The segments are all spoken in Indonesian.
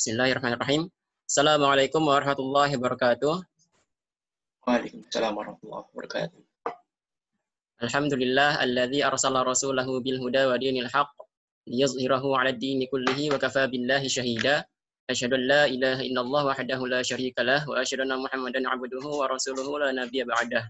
Bismillahirrahmanirrahim. Assalamualaikum warahmatullahi wabarakatuh. Waalaikumsalam warahmatullahi wabarakatuh. Alhamdulillah alladzi arsala rasulahu bil huda wa dinil haqq liyuzhirahu 'ala ad-dini kullihi wa kafa billahi shahida. Asyhadu an la ilaha illallah wahdahu la syarika lah wa asyhadu anna Muhammadan 'abduhu wa rasuluhu la nabiyya ba'dah.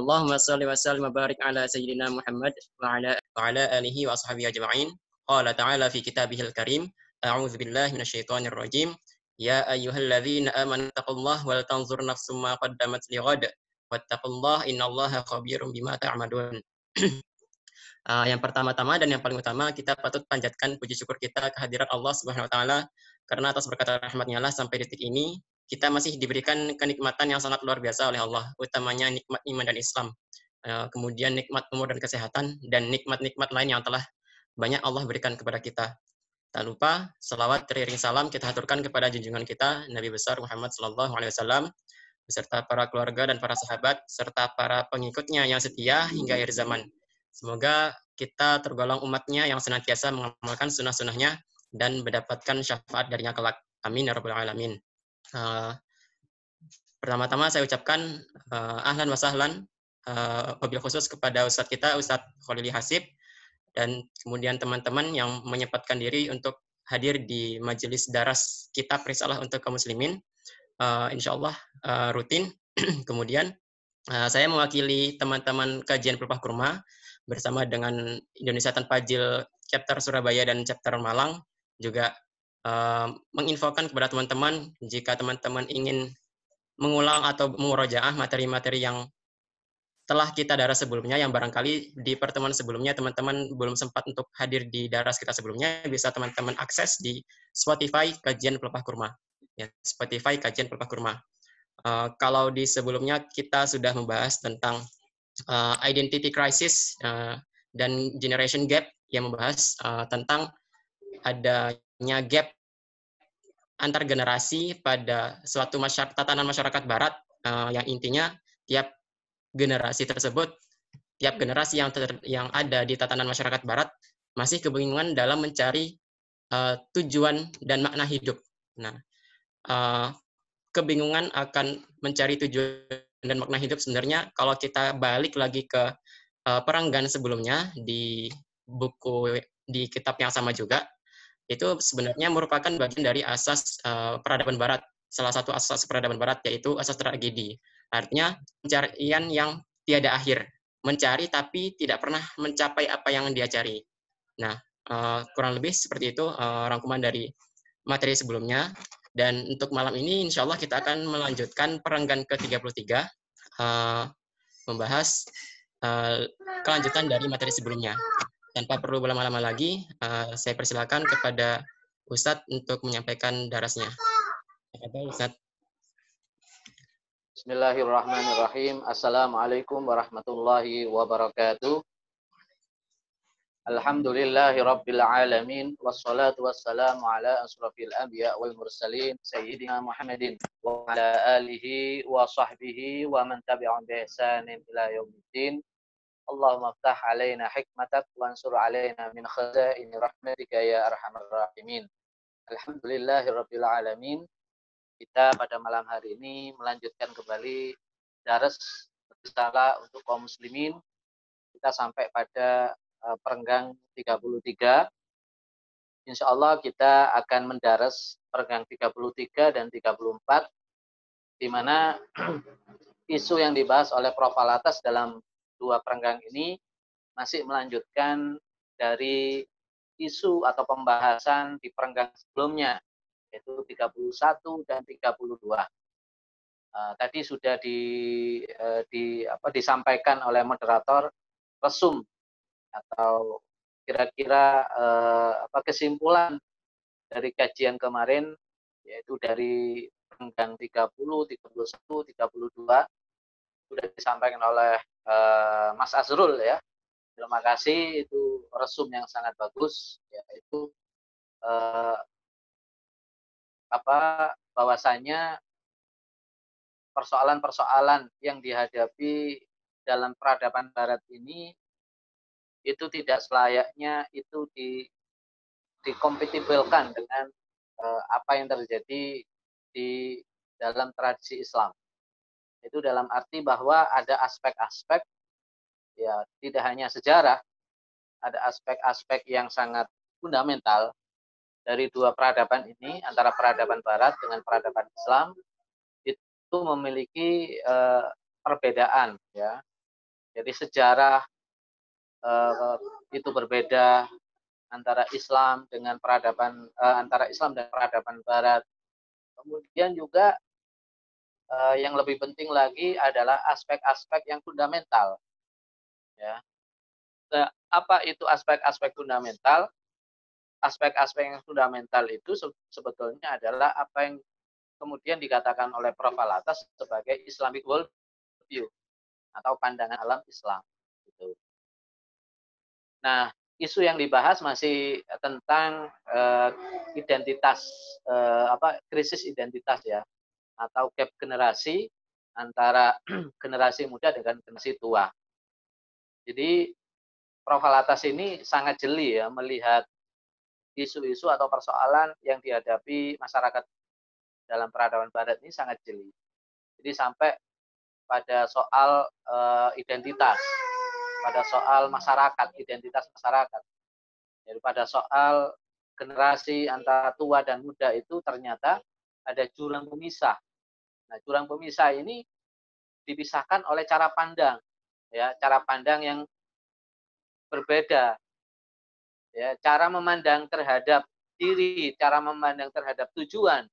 Allahumma salli wa sallim wa barik ala sayyidina Muhammad wa ala wa ala alihi wa ashabihi ajma'in. Qala ta'ala fi kitabihil karim A'udzu billahi minasyaitonir rajim. Ya ayyuhalladzina amanu taqullaha wal tanzur nafsum ma qaddamat lighad. Wattaqullaha innallaha khabirum bima ta'malun. Uh, yang pertama-tama dan yang paling utama kita patut panjatkan puji syukur kita kehadiran Allah Subhanahu wa taala karena atas berkat rahmatnya lah sampai detik ini kita masih diberikan kenikmatan yang sangat luar biasa oleh Allah, utamanya nikmat iman dan Islam. Uh, kemudian nikmat umur dan kesehatan dan nikmat-nikmat lain yang telah banyak Allah berikan kepada kita. Tak lupa salawat teriring salam kita haturkan kepada junjungan kita Nabi besar Muhammad Sallallahu Alaihi Wasallam beserta para keluarga dan para sahabat serta para pengikutnya yang setia hingga akhir zaman. Semoga kita tergolong umatnya yang senantiasa mengamalkan sunnah-sunnahnya dan mendapatkan syafaat darinya kelak. Amin ya rabbal alamin. Uh, pertama-tama saya ucapkan uh, ahlan wa sahlan uh, khusus kepada Ustadz kita Ustadz Khalili Hasib dan kemudian teman-teman yang menyempatkan diri untuk hadir di majelis daras kitab risalah untuk kaum muslimin. Uh, insya uh, rutin. kemudian uh, saya mewakili teman-teman kajian pelepah kurma bersama dengan Indonesia Tanpa Jil chapter Surabaya dan chapter Malang juga uh, menginfokan kepada teman-teman jika teman-teman ingin mengulang atau memurojaah materi-materi yang telah kita daras sebelumnya yang barangkali di pertemuan sebelumnya teman-teman belum sempat untuk hadir di daras kita sebelumnya bisa teman-teman akses di Spotify kajian pelepah kurma. Ya Spotify kajian pelepah kurma. Uh, kalau di sebelumnya kita sudah membahas tentang uh, identity crisis uh, dan generation gap yang membahas uh, tentang adanya gap antar generasi pada suatu masyarakat tatanan masyarakat barat uh, yang intinya tiap generasi tersebut, tiap generasi yang ter, yang ada di tatanan masyarakat barat masih kebingungan dalam mencari uh, tujuan dan makna hidup. Nah, uh, kebingungan akan mencari tujuan dan makna hidup sebenarnya kalau kita balik lagi ke uh, peranggan sebelumnya di buku di kitab yang sama juga itu sebenarnya merupakan bagian dari asas uh, peradaban barat salah satu asas peradaban barat yaitu asas tragedi Artinya pencarian yang tiada akhir, mencari tapi tidak pernah mencapai apa yang dia cari. Nah, uh, kurang lebih seperti itu uh, rangkuman dari materi sebelumnya. Dan untuk malam ini, insya Allah kita akan melanjutkan perenggan ke-33, uh, membahas kelanjutan dari materi sebelumnya. Tanpa perlu berlama-lama lagi, saya persilakan kepada Ustadz untuk menyampaikan darasnya. Ustadz. Bismillahirrahmanirrahim. Assalamualaikum warahmatullahi wabarakatuh. Alhamdulillahi rabbil alamin wassalatu wassalamu ala asrafil anbiya wal mursalin sayyidina Muhammadin wa ala alihi wa sahbihi wa man tabi'ahum bi ihsanin ila yaumiddin. Allahumma ftah alaina hikmatak wansur alaina min khazaini rahmatika ya arhamar rahimin. Alhamdulillahi rabbil alamin kita pada malam hari ini melanjutkan kembali daras risalah untuk kaum muslimin. Kita sampai pada uh, perenggang 33. Insya Allah kita akan mendaras perenggang 33 dan 34 di mana isu yang dibahas oleh Prof. Alatas dalam dua perenggang ini masih melanjutkan dari isu atau pembahasan di perenggang sebelumnya yaitu 31 dan 32. Uh, eh, tadi sudah di, uh, di apa, disampaikan oleh moderator resum atau kira-kira uh, apa kesimpulan dari kajian kemarin yaitu dari renggang 30, 31, 32 sudah disampaikan oleh uh, Mas Azrul ya. Terima kasih itu resum yang sangat bagus yaitu uh, apa bahwasanya persoalan-persoalan yang dihadapi dalam peradaban barat ini itu tidak selayaknya itu di dikompatibelkan dengan eh, apa yang terjadi di dalam tradisi Islam. Itu dalam arti bahwa ada aspek-aspek ya tidak hanya sejarah, ada aspek-aspek yang sangat fundamental dari dua peradaban ini antara peradaban barat dengan peradaban Islam itu memiliki uh, perbedaan ya. Jadi sejarah uh, itu berbeda antara Islam dengan peradaban uh, antara Islam dan peradaban barat. Kemudian juga yang lebih penting lagi adalah aspek-aspek yang fundamental. Ya. Nah, apa itu aspek-aspek fundamental? Aspek-aspek yang fundamental itu sebetulnya adalah apa yang kemudian dikatakan oleh Prof. Alatas sebagai Islamic world view atau pandangan alam Islam. Gitu. Nah, isu yang dibahas masih tentang uh, identitas uh, apa krisis identitas ya atau gap generasi antara generasi muda dengan generasi tua. Jadi profil atas ini sangat jeli ya melihat isu-isu atau persoalan yang dihadapi masyarakat dalam peradaban barat ini sangat jeli. Jadi sampai pada soal uh, identitas, pada soal masyarakat, identitas masyarakat. Jadi pada soal generasi antara tua dan muda itu ternyata ada jurang pemisah Nah, jurang pemisah ini dipisahkan oleh cara pandang, ya, cara pandang yang berbeda. Ya, cara memandang terhadap diri, cara memandang terhadap tujuan,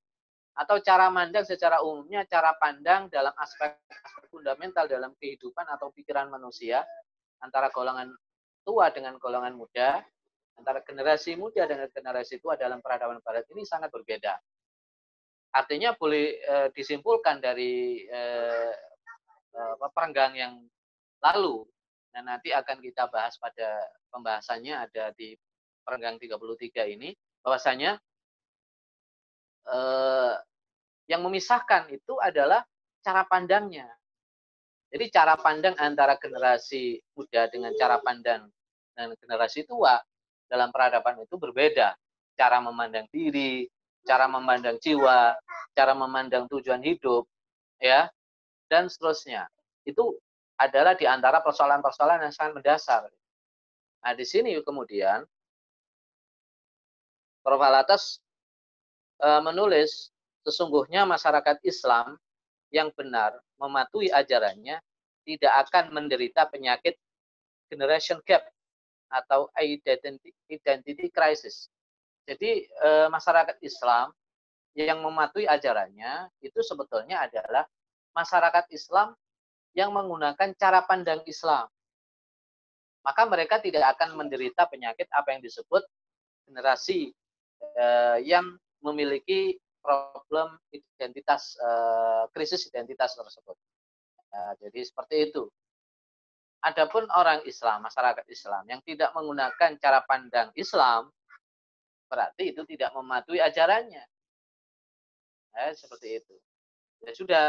atau cara mandang secara umumnya cara pandang dalam aspek, aspek fundamental dalam kehidupan atau pikiran manusia antara golongan tua dengan golongan muda, antara generasi muda dengan generasi tua dalam peradaban barat ini sangat berbeda. Artinya boleh e, disimpulkan dari e, e, perenggang yang lalu dan nanti akan kita bahas pada pembahasannya ada di perenggang 33 ini bahwasanya e, yang memisahkan itu adalah cara pandangnya. Jadi cara pandang antara generasi muda dengan cara pandang dan generasi tua dalam peradaban itu berbeda. Cara memandang diri, cara memandang jiwa, cara memandang tujuan hidup, ya, dan seterusnya. Itu adalah di antara persoalan-persoalan yang sangat mendasar. Nah, di sini kemudian Prof. Alatas e, menulis sesungguhnya masyarakat Islam yang benar mematuhi ajarannya tidak akan menderita penyakit generation gap atau identity, identity crisis jadi eh, masyarakat Islam yang mematuhi ajarannya itu sebetulnya adalah masyarakat Islam yang menggunakan cara pandang Islam. Maka mereka tidak akan menderita penyakit apa yang disebut generasi eh, yang memiliki problem identitas eh, krisis identitas tersebut. Nah, jadi seperti itu. Adapun orang Islam, masyarakat Islam yang tidak menggunakan cara pandang Islam, berarti itu tidak mematuhi ajarannya. Ya, seperti itu. Ya sudah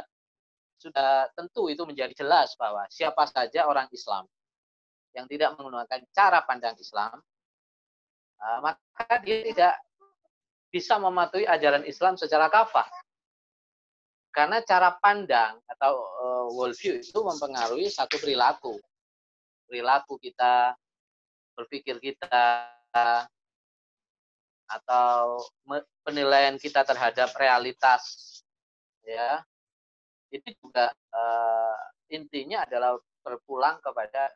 sudah tentu itu menjadi jelas bahwa siapa saja orang Islam yang tidak menggunakan cara pandang Islam, uh, maka dia tidak bisa mematuhi ajaran Islam secara kafah. Karena cara pandang atau uh, worldview itu mempengaruhi satu perilaku. Perilaku kita, berpikir kita, atau penilaian kita terhadap realitas ya itu juga uh, intinya adalah berpulang kepada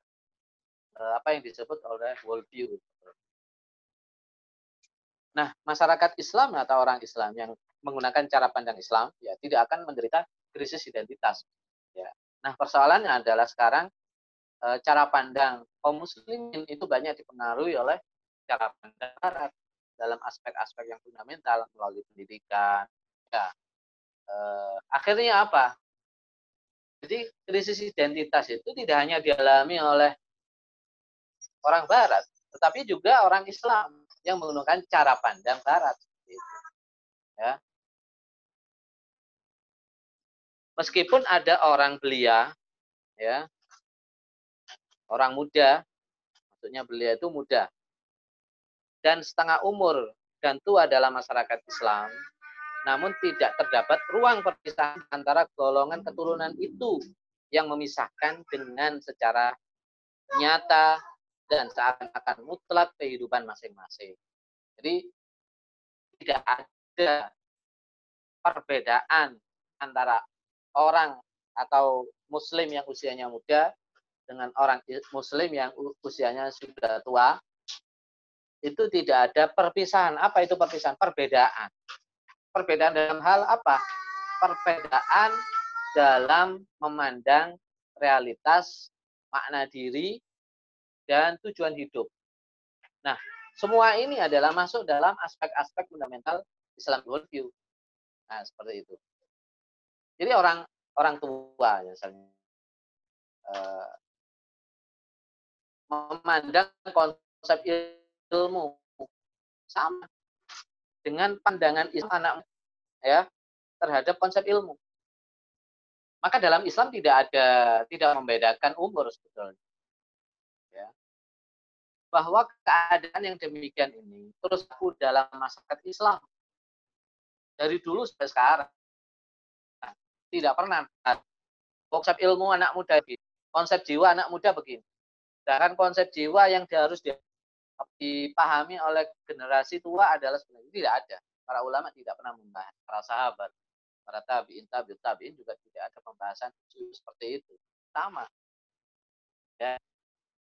uh, apa yang disebut oleh worldview. Nah, masyarakat Islam atau orang Islam yang menggunakan cara pandang Islam ya tidak akan menderita krisis identitas. Ya. Nah, persoalannya adalah sekarang uh, cara pandang kaum muslimin itu banyak dipengaruhi oleh cara pandang barat dalam aspek-aspek yang fundamental melalui pendidikan. Ya. Eh, akhirnya apa? Jadi krisis identitas itu tidak hanya dialami oleh orang Barat, tetapi juga orang Islam yang menggunakan cara pandang Barat. Ya. Meskipun ada orang belia, ya, orang muda, maksudnya belia itu muda, dan setengah umur dan tua dalam masyarakat Islam, namun tidak terdapat ruang perpisahan antara golongan keturunan itu yang memisahkan dengan secara nyata dan seakan-akan mutlak kehidupan masing-masing. Jadi tidak ada perbedaan antara orang atau muslim yang usianya muda dengan orang muslim yang usianya sudah tua itu tidak ada perpisahan. Apa itu perpisahan? Perbedaan. Perbedaan dalam hal apa? Perbedaan dalam memandang realitas, makna diri, dan tujuan hidup. Nah, semua ini adalah masuk dalam aspek-aspek fundamental Islam worldview. Nah, seperti itu. Jadi orang orang tua misalnya uh, memandang konsep ilmu sama dengan pandangan Islam anak ya terhadap konsep ilmu. Maka dalam Islam tidak ada tidak membedakan umur sebetulnya. Bahwa keadaan yang demikian ini terus aku dalam masyarakat Islam dari dulu sampai sekarang tidak pernah konsep ilmu anak muda begini. Konsep jiwa anak muda begini. Sedangkan konsep jiwa yang harus dipahami oleh generasi tua adalah sebenarnya tidak ada. Para ulama tidak pernah membahas. Para sahabat, para tabiin, tabiin, tabiin juga tidak ada pembahasan seperti itu. Sama. Ya.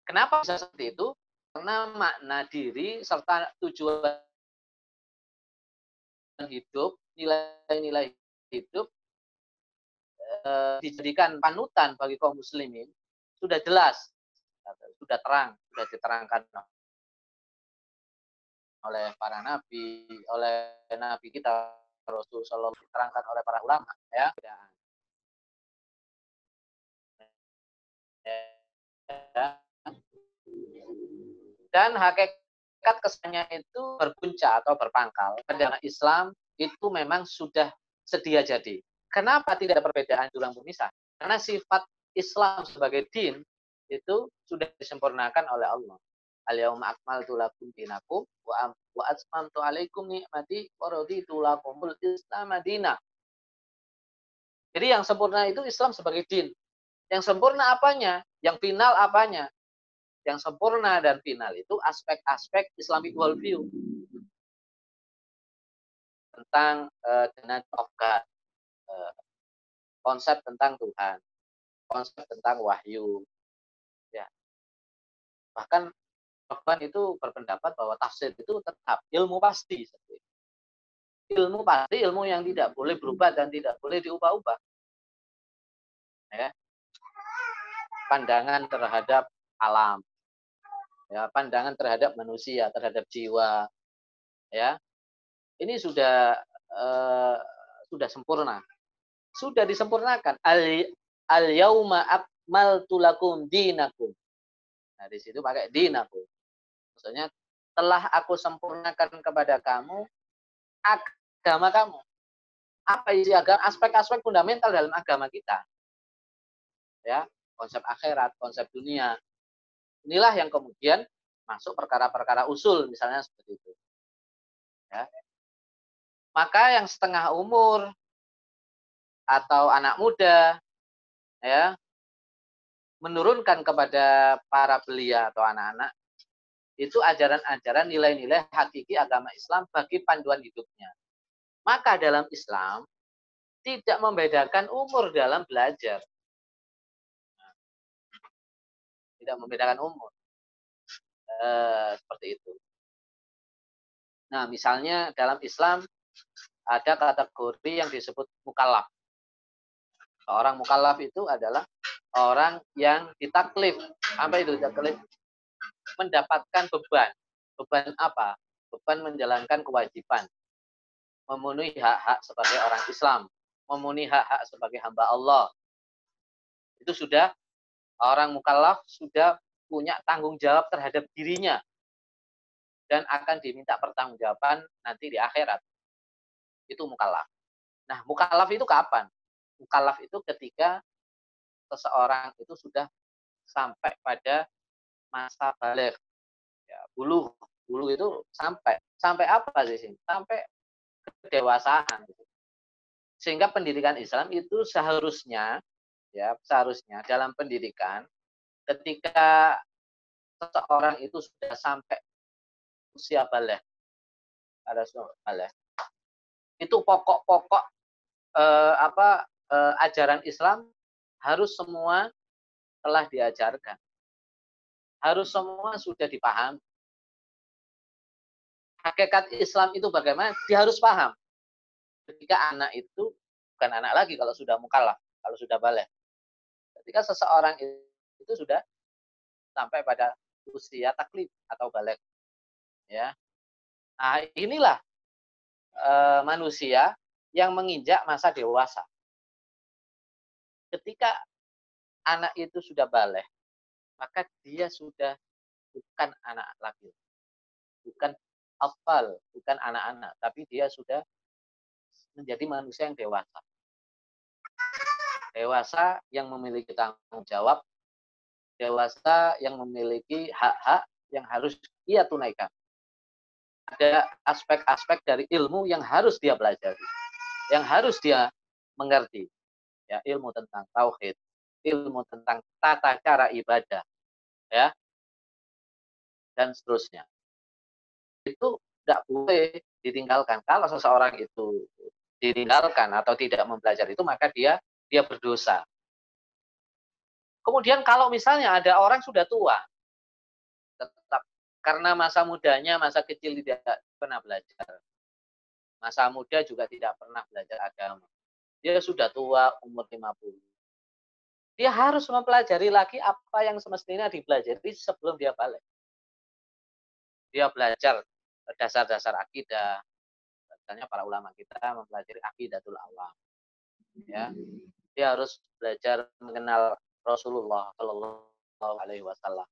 Kenapa bisa seperti itu? Karena makna diri serta tujuan hidup, nilai-nilai hidup Eh, dijadikan panutan bagi kaum muslimin sudah jelas, sudah terang, sudah diterangkan oleh para nabi, oleh nabi kita Rasul Sallallahu diterangkan oleh para ulama ya. Dan hakikat kesannya itu berpunca atau berpangkal. Pada Islam itu memang sudah sedia jadi. Kenapa tidak ada perbedaan tulang pemisah? Karena sifat Islam sebagai din itu sudah disempurnakan oleh Allah. Al-yauma akmaltu lakum dinakum wa atmamtu ni'mati wa raditu lakumul Islam madina. Jadi yang sempurna itu Islam sebagai din. Yang sempurna apanya? Yang final apanya? Yang sempurna dan final itu aspek-aspek Islamic worldview tentang uh, God, Eh, konsep tentang Tuhan, konsep tentang wahyu. Ya. Bahkan Rahman itu berpendapat bahwa tafsir itu tetap ilmu pasti. Ilmu pasti, ilmu yang tidak boleh berubah dan tidak boleh diubah-ubah. Ya. Pandangan terhadap alam, ya, pandangan terhadap manusia, terhadap jiwa, ya, ini sudah uh, sudah sempurna sudah disempurnakan. Al, al yauma akmaltu lakum dinakum. Nah, di situ pakai dinakum. Maksudnya telah aku sempurnakan kepada kamu agama kamu. Apa isi agama? Aspek-aspek fundamental dalam agama kita. Ya, konsep akhirat, konsep dunia. Inilah yang kemudian masuk perkara-perkara usul misalnya seperti itu. Ya. Maka yang setengah umur atau anak muda ya menurunkan kepada para belia atau anak-anak itu ajaran-ajaran nilai-nilai hakiki agama Islam bagi panduan hidupnya. Maka dalam Islam tidak membedakan umur dalam belajar. Tidak membedakan umur. E, seperti itu. Nah, misalnya dalam Islam ada kategori yang disebut mukallaf. Orang mukallaf itu adalah orang yang ditaklif. Apa itu ditaklif? Mendapatkan beban. Beban apa? Beban menjalankan kewajiban. Memenuhi hak-hak sebagai orang Islam. Memenuhi hak-hak sebagai hamba Allah. Itu sudah orang mukallaf sudah punya tanggung jawab terhadap dirinya. Dan akan diminta pertanggungjawaban nanti di akhirat. Itu mukallaf. Nah, mukallaf itu kapan? mukallaf itu ketika seseorang itu sudah sampai pada masa balik. Ya, bulu, bulu itu sampai sampai apa sih? Sampai kedewasaan. Sehingga pendidikan Islam itu seharusnya ya seharusnya dalam pendidikan ketika seseorang itu sudah sampai usia balik ada balik itu pokok-pokok eh, apa eh, ajaran Islam harus semua telah diajarkan. Harus semua sudah dipahami. Hakikat Islam itu bagaimana? Dia harus paham. Ketika anak itu bukan anak lagi kalau sudah mukallaf, kalau sudah balik. Ketika seseorang itu sudah sampai pada usia taklif atau balik. Ya. Nah, inilah e, manusia yang menginjak masa dewasa. Ketika anak itu sudah balik, maka dia sudah bukan anak lagi. Bukan afal, bukan anak-anak, tapi dia sudah menjadi manusia yang dewasa. Dewasa yang memiliki tanggung jawab, dewasa yang memiliki hak-hak yang harus ia tunaikan. Ada aspek-aspek dari ilmu yang harus dia pelajari, yang harus dia mengerti. Ya, ilmu tentang tauhid, ilmu tentang tata cara ibadah, ya, dan seterusnya. Itu tidak boleh ditinggalkan. Kalau seseorang itu ditinggalkan atau tidak mempelajari itu maka dia dia berdosa. Kemudian kalau misalnya ada orang sudah tua, tetap karena masa mudanya, masa kecil tidak pernah belajar. Masa muda juga tidak pernah belajar agama. Dia sudah tua, umur 50. Dia harus mempelajari lagi apa yang semestinya dipelajari sebelum dia balik. Dia belajar dasar-dasar akidah, misalnya para ulama kita mempelajari akidatul awam ya dia harus belajar mengenal Rasulullah Shallallahu Alaihi Wasallam.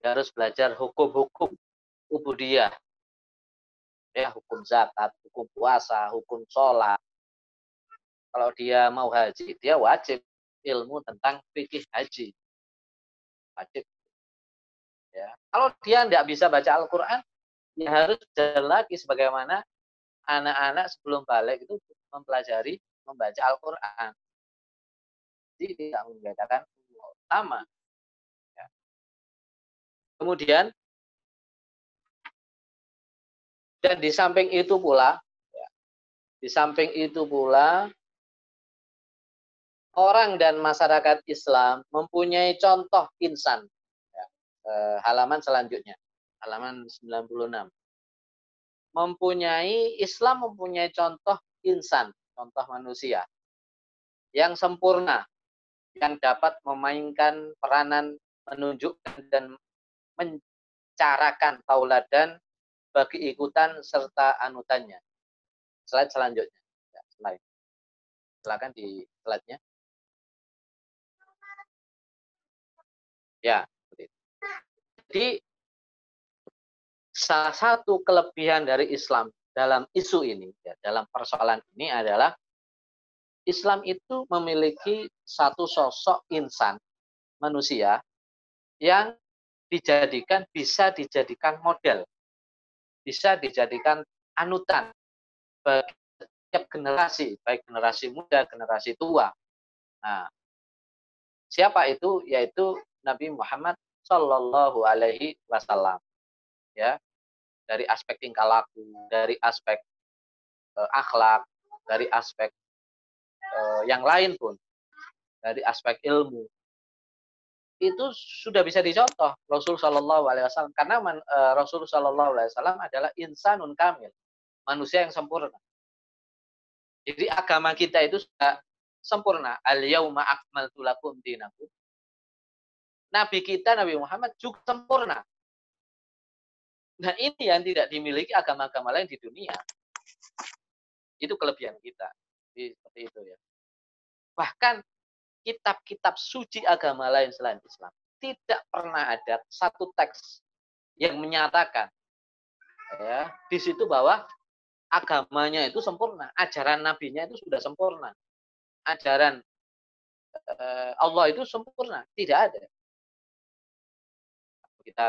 Dia harus belajar hukum-hukum ubudiyah. Ya hukum zakat hukum puasa hukum sholat. Kalau dia mau haji dia wajib ilmu tentang fikih haji. Wajib. Ya. Kalau dia tidak bisa baca Al-Quran ya harus belajar lagi sebagaimana anak-anak sebelum balik itu mempelajari membaca Al-Quran. Tidak membedakan sama. Ya. Kemudian dan di samping itu pula, ya, di samping itu pula orang dan masyarakat Islam mempunyai contoh insan. Ya, eh, halaman selanjutnya, halaman 96 mempunyai Islam mempunyai contoh insan, contoh manusia yang sempurna, yang dapat memainkan peranan menunjukkan dan mencarakan tauladan bagi ikutan serta anutannya. Slide selanjutnya. Ya, slide. Silakan di slide-nya. Ya, Jadi salah satu kelebihan dari Islam dalam isu ini, ya, dalam persoalan ini adalah Islam itu memiliki satu sosok insan manusia yang dijadikan bisa dijadikan model, bisa dijadikan anutan bagi setiap generasi, baik generasi muda, generasi tua. Nah, siapa itu? Yaitu Nabi Muhammad Shallallahu Alaihi Wasallam. Ya, dari aspek tingkah laku, dari aspek uh, akhlak, dari aspek uh, yang lain pun, dari aspek ilmu itu sudah bisa dicontoh Rasul Shallallahu Alaihi Wasallam karena man, uh, Rasul Shallallahu Alaihi Wasallam adalah insanun kamil manusia yang sempurna. Jadi agama kita itu sudah sempurna. Al yauma akmaltu lakum dinakum. Nabi kita Nabi Muhammad juga sempurna. Nah ini yang tidak dimiliki agama-agama lain di dunia. Itu kelebihan kita. Seperti itu ya. Bahkan kitab-kitab suci agama lain selain Islam tidak pernah ada satu teks yang menyatakan ya di situ bahwa agamanya itu sempurna, ajaran nabinya itu sudah sempurna, ajaran eh, Allah itu sempurna, tidak ada. Kita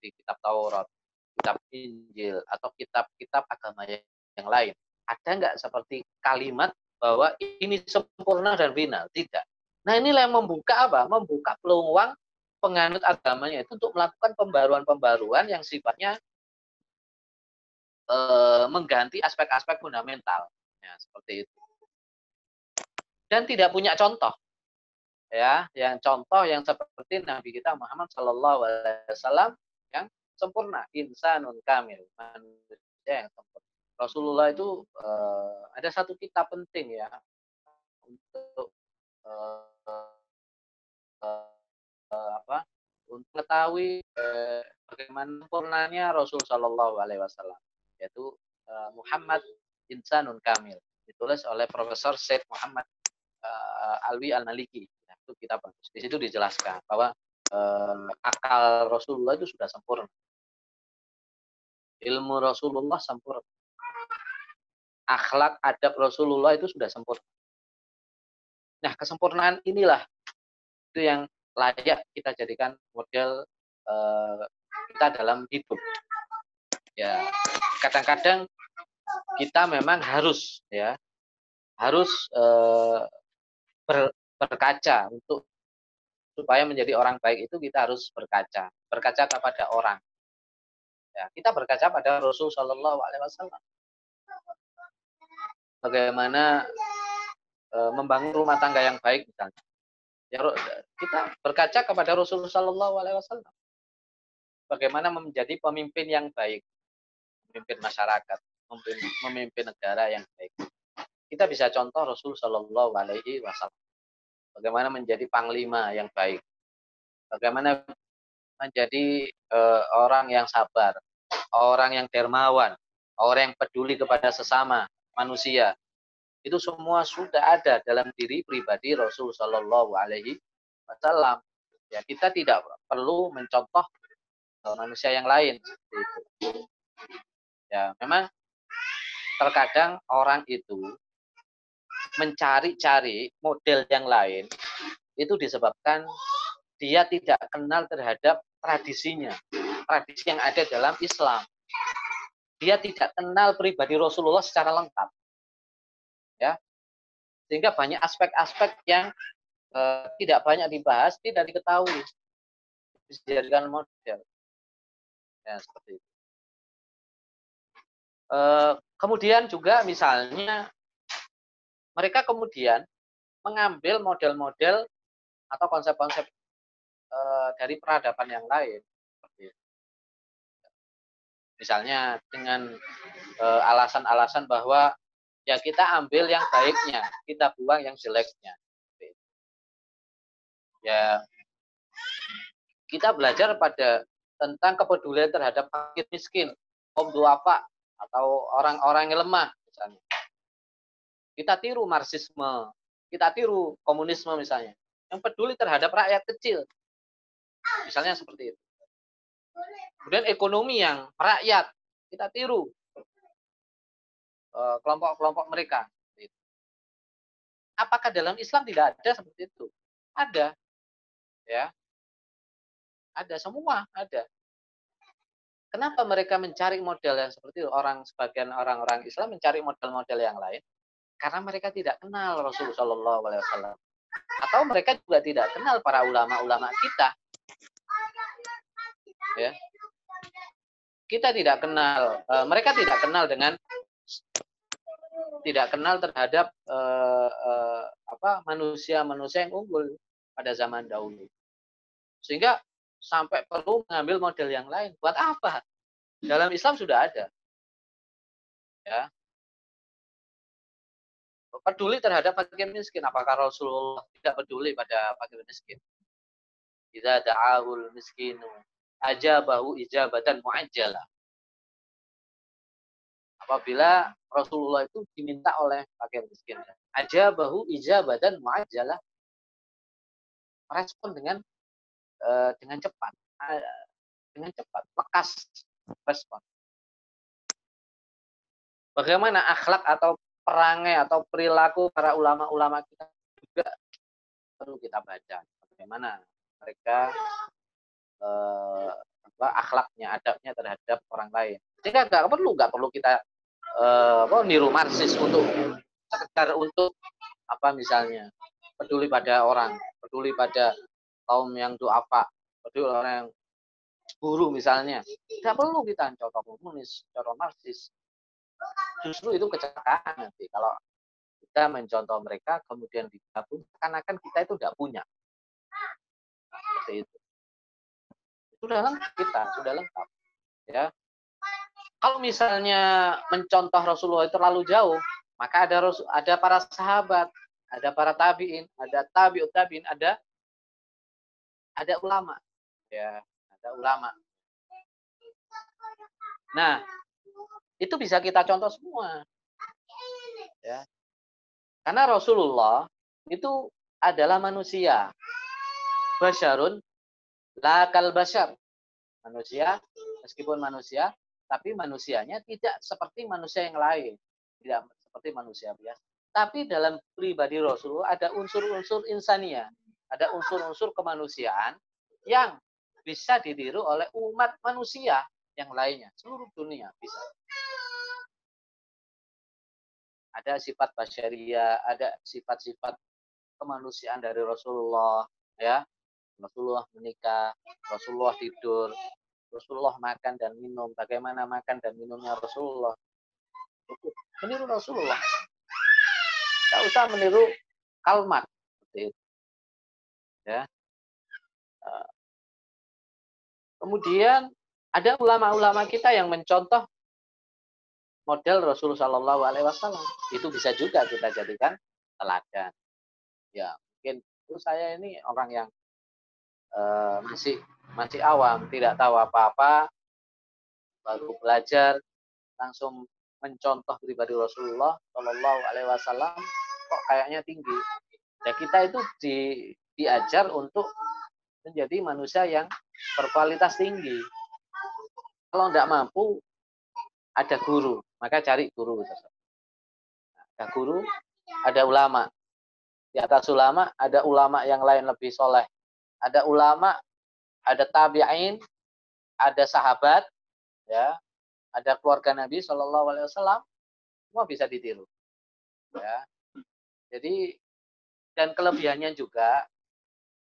di kitab Taurat, kitab Injil atau kitab-kitab agama yang lain. Ada nggak seperti kalimat bahwa ini sempurna dan final? Tidak. Nah inilah yang membuka apa? Membuka peluang penganut agamanya itu untuk melakukan pembaruan-pembaruan yang sifatnya e, mengganti aspek-aspek fundamental. Ya, seperti itu. Dan tidak punya contoh. Ya, yang contoh yang seperti Nabi kita Muhammad Shallallahu Alaihi Wasallam yang sempurna, insanun kamil, manusia yang sempurna. Rasulullah itu uh, ada satu kitab penting ya untuk uh, uh, apa untuk mengetahui uh, bagaimana sempurnanya Rasul Shallallahu Alaihi Wasallam yaitu uh, Muhammad Insanun Kamil ditulis oleh Profesor Syed Muhammad uh, Alwi Al Maliki nah, itu kita bagus. Di situ dijelaskan bahwa uh, akal Rasulullah itu sudah sempurna. Ilmu Rasulullah sempurna akhlak adab Rasulullah itu sudah sempurna. Nah, kesempurnaan inilah itu yang layak kita jadikan model uh, kita dalam hidup. Ya, kadang-kadang kita memang harus ya harus uh, ber, berkaca untuk supaya menjadi orang baik itu kita harus berkaca, berkaca kepada orang. Ya, kita berkaca pada Rasul Shallallahu Alaihi Wasallam bagaimana e, membangun rumah tangga yang baik misalnya. Ya, kita berkaca kepada Rasulullah Shallallahu Alaihi Wasallam. Bagaimana menjadi pemimpin yang baik, memimpin masyarakat, memimpin, memimpin negara yang baik. Kita bisa contoh Rasul Shallallahu Alaihi Wasallam. Bagaimana menjadi panglima yang baik. Bagaimana menjadi uh, orang yang sabar, orang yang dermawan, orang yang peduli kepada sesama, manusia. Itu semua sudah ada dalam diri pribadi Rasul Shallallahu Alaihi Wasallam. Ya, kita tidak perlu mencontoh manusia yang lain itu. Ya, memang terkadang orang itu mencari-cari model yang lain itu disebabkan dia tidak kenal terhadap tradisinya, tradisi yang ada dalam Islam dia tidak kenal pribadi Rasulullah secara lengkap. Ya. Sehingga banyak aspek-aspek yang uh, tidak banyak dibahas, tidak diketahui. Dijadikan model. Ya, seperti itu. Uh, kemudian juga misalnya mereka kemudian mengambil model-model atau konsep-konsep uh, dari peradaban yang lain Misalnya dengan eh, alasan-alasan uh, bahwa ya kita ambil yang baiknya, kita buang yang jeleknya. Ya kita belajar pada tentang kepedulian terhadap fakir miskin, kaum apa atau orang-orang yang lemah misalnya. Kita tiru marxisme, kita tiru komunisme misalnya, yang peduli terhadap rakyat kecil. Misalnya seperti itu. Kemudian ekonomi yang rakyat kita tiru eh, kelompok-kelompok mereka. Apakah dalam Islam tidak ada seperti itu? Ada, ya, ada semua ada. Kenapa mereka mencari model yang seperti itu? Orang sebagian orang-orang Islam mencari model-model yang lain karena mereka tidak kenal Rasulullah SAW. Atau mereka juga tidak kenal para ulama-ulama kita ya. Kita tidak kenal uh, mereka tidak kenal dengan tidak kenal terhadap uh, uh, apa manusia-manusia yang unggul pada zaman dahulu. Sehingga sampai perlu mengambil model yang lain. Buat apa? Dalam Islam sudah ada. Ya. Peduli terhadap fakir miskin. Apakah Rasulullah tidak peduli pada fakir miskin? Idza da'ahul miskinu ajabahu ijabatan muajjalah. Apabila Rasulullah itu diminta oleh fakir miskin, ajabahu ijabatan muajjalah. Respon dengan uh, dengan cepat, uh, dengan cepat, lekas respon. Bagaimana akhlak atau perangai atau perilaku para ulama-ulama kita juga perlu kita baca. Bagaimana mereka Eh, apa, akhlaknya, adabnya terhadap orang lain. Sehingga nggak perlu nggak perlu kita uh, apa, niru marxis untuk sekedar untuk apa misalnya peduli pada orang, peduli pada kaum yang duafa, peduli orang yang guru misalnya. Tidak perlu kita contoh komunis, contoh marxis. Justru itu kecelakaan nanti kalau kita mencontoh mereka kemudian digabung karena kan kita itu tidak punya seperti itu sudah lengkap kita sudah lengkap ya kalau misalnya mencontoh Rasulullah itu terlalu jauh maka ada ada para sahabat ada para tabiin ada tabiut tabiin ada ada ulama ya ada ulama nah itu bisa kita contoh semua ya karena Rasulullah itu adalah manusia. Basyarun lakal basyar. Manusia, meskipun manusia, tapi manusianya tidak seperti manusia yang lain. Tidak seperti manusia biasa. Tapi dalam pribadi Rasulullah ada unsur-unsur insania. Ada unsur-unsur kemanusiaan yang bisa ditiru oleh umat manusia yang lainnya. Seluruh dunia bisa ada sifat basyaria, ada sifat-sifat kemanusiaan dari Rasulullah, ya. Rasulullah menikah, Rasulullah tidur, Rasulullah makan dan minum. Bagaimana makan dan minumnya Rasulullah? Meniru Rasulullah. Tidak usah meniru kalmat. Seperti itu. Ya. Eh, kemudian ada ulama-ulama kita yang mencontoh model Rasulullah Shallallahu Alaihi Wasallam itu bisa juga kita jadikan teladan. Ya mungkin itu saya ini orang yang uh, masih masih awam, tidak tahu apa-apa, baru belajar langsung mencontoh pribadi Rasulullah Shallallahu Alaihi Wasallam kok kayaknya tinggi. Ya kita itu di, diajar untuk menjadi manusia yang berkualitas tinggi. Kalau tidak mampu, ada guru maka cari guru. Ada guru, ada ulama. Di atas ulama, ada ulama yang lain lebih soleh. Ada ulama, ada tabi'in, ada sahabat, ya, ada keluarga Nabi Shallallahu Alaihi Wasallam, semua bisa ditiru. Ya. Jadi dan kelebihannya juga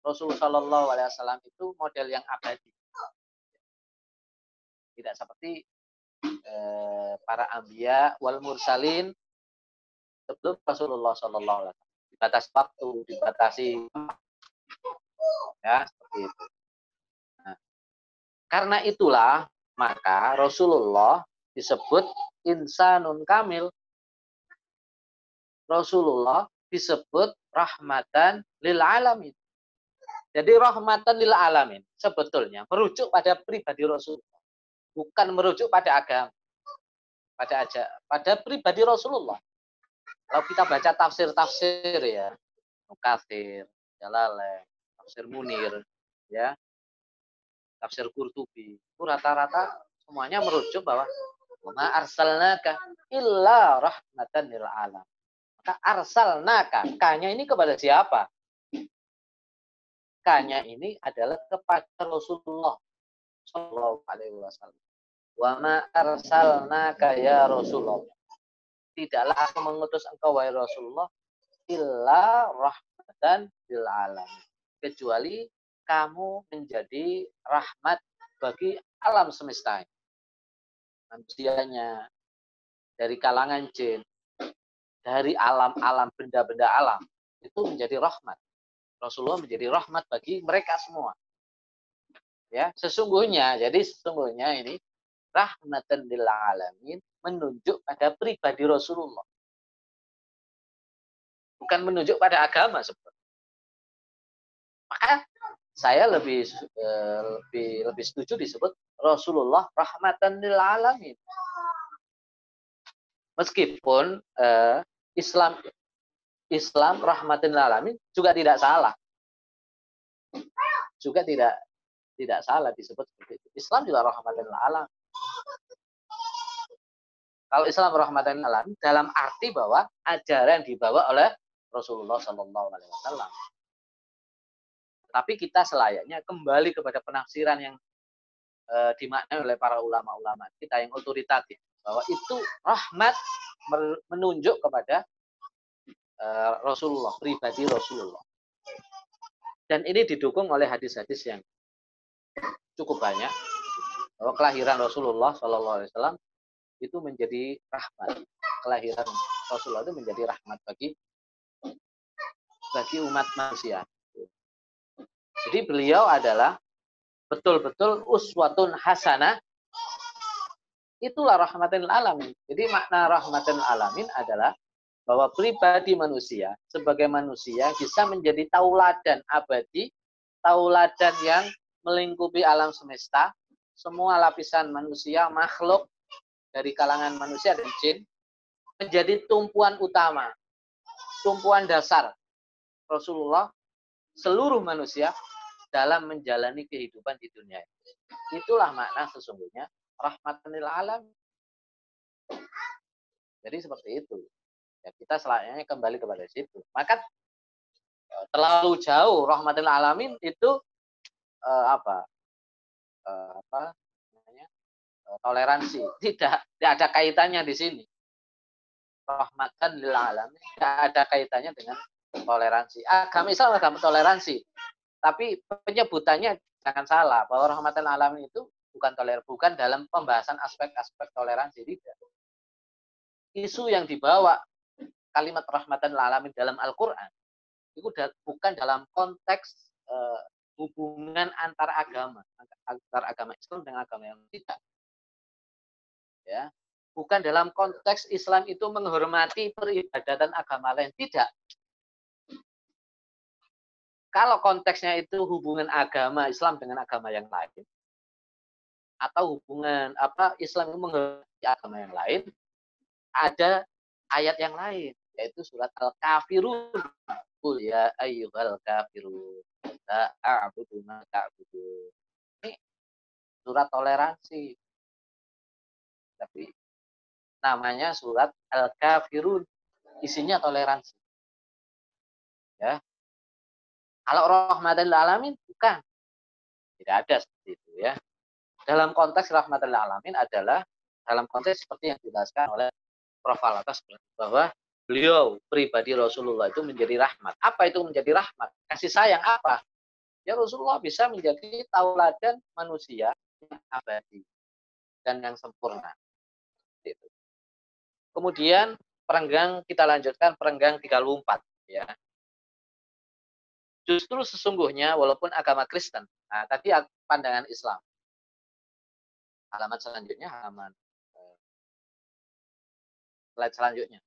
Rasulullah Shallallahu Alaihi itu model yang abadi. Tidak seperti eh, para ambia wal mursalin sebelum Rasulullah Shallallahu Alaihi Wasallam dibatasi waktu, dibatasi ya seperti itu. Nah, karena itulah maka Rasulullah disebut insanun kamil. Rasulullah disebut rahmatan lil alamin. Jadi rahmatan lil alamin sebetulnya merujuk pada pribadi Rasulullah bukan merujuk pada agama pada aja pada pribadi Rasulullah kalau kita baca tafsir-tafsir ya Mukathir, Jalalain, tafsir Munir ya tafsir Qurtubi itu rata-rata semuanya merujuk bahwa ma arsalnaka illa rahmatan lil alam maka arsalnaka kanya ini kepada siapa kanya ini adalah kepada Rasulullah Sallallahu Alaihi Wasallam. Wa ma arsalnaka ya Rasulullah. Tidaklah aku mengutus engkau wahai Rasulullah illa rahmatan lil alam. Kecuali kamu menjadi rahmat bagi alam semesta. Manusianya dari kalangan jin dari alam-alam benda-benda alam itu menjadi rahmat. Rasulullah menjadi rahmat bagi mereka semua. Ya sesungguhnya jadi sesungguhnya ini rahmatan lil alamin menunjuk pada pribadi Rasulullah. Bukan menunjuk pada agama seperti maka saya lebih eh, lebih lebih setuju disebut Rasulullah rahmatan lil alamin meskipun eh, Islam Islam rahmatan lil alamin juga tidak salah juga tidak tidak salah disebut. Islam juga rahmatan lil alam. Kalau Islam rahmatan lil alam dalam arti bahwa ajaran dibawa oleh Rasulullah Shallallahu Alaihi Wasallam. Tapi kita selayaknya kembali kepada penafsiran yang uh, dimaknai oleh para ulama-ulama kita yang otoritatif bahwa itu rahmat menunjuk kepada uh, Rasulullah, pribadi Rasulullah. Dan ini didukung oleh hadis-hadis yang cukup banyak bahwa kelahiran Rasulullah Shallallahu Alaihi Wasallam itu menjadi rahmat. Kelahiran Rasulullah itu menjadi rahmat bagi bagi umat manusia. Jadi beliau adalah betul-betul uswatun hasanah. Itulah rahmatin alamin. Jadi makna rahmatin alamin adalah bahwa pribadi manusia sebagai manusia bisa menjadi tauladan abadi, tauladan yang melingkupi alam semesta, semua lapisan manusia, makhluk dari kalangan manusia dan jin menjadi tumpuan utama, tumpuan dasar. Rasulullah seluruh manusia dalam menjalani kehidupan di dunia. Itulah makna sesungguhnya rahmatan lil alam. Jadi seperti itu. Ya, kita selanjutnya kembali kepada situ. Maka e, terlalu jauh rahmatil alamin itu uh, apa? Uh, apa namanya? Uh, toleransi. Tidak tidak ada kaitannya di sini. Rahmatan lil alamin tidak ada kaitannya dengan toleransi. Agama Islam agama toleransi. Tapi penyebutannya jangan salah bahwa rahmatan alamin itu bukan toler bukan dalam pembahasan aspek-aspek toleransi tidak. Isu yang dibawa kalimat rahmatan alamin dalam Al-Qur'an itu bukan dalam konteks uh, hubungan antar agama, antar agama Islam dengan agama yang tidak. Ya. Bukan dalam konteks Islam itu menghormati peribadatan agama lain, tidak. Kalau konteksnya itu hubungan agama Islam dengan agama yang lain, atau hubungan apa Islam menghormati agama yang lain, ada ayat yang lain yaitu surat Al-Kafirun. Qul ya ayyuhal kafirun la a'budu ma ta'budu. Ini surat toleransi. Tapi namanya surat Al-Kafirun. Isinya toleransi. Ya, kalau rahmatan alamin bukan. Tidak ada seperti itu ya. Dalam konteks rahmatan alamin adalah dalam konteks seperti yang dijelaskan oleh Prof. Alatas bahwa beliau pribadi Rasulullah itu menjadi rahmat. Apa itu menjadi rahmat? Kasih sayang apa? Ya Rasulullah bisa menjadi tauladan manusia yang abadi dan yang sempurna. Gitu. Kemudian perenggang kita lanjutkan perenggang 34 ya. Justru sesungguhnya walaupun agama Kristen, nah tadi pandangan Islam. Halaman selanjutnya halaman eh, slide selanjutnya.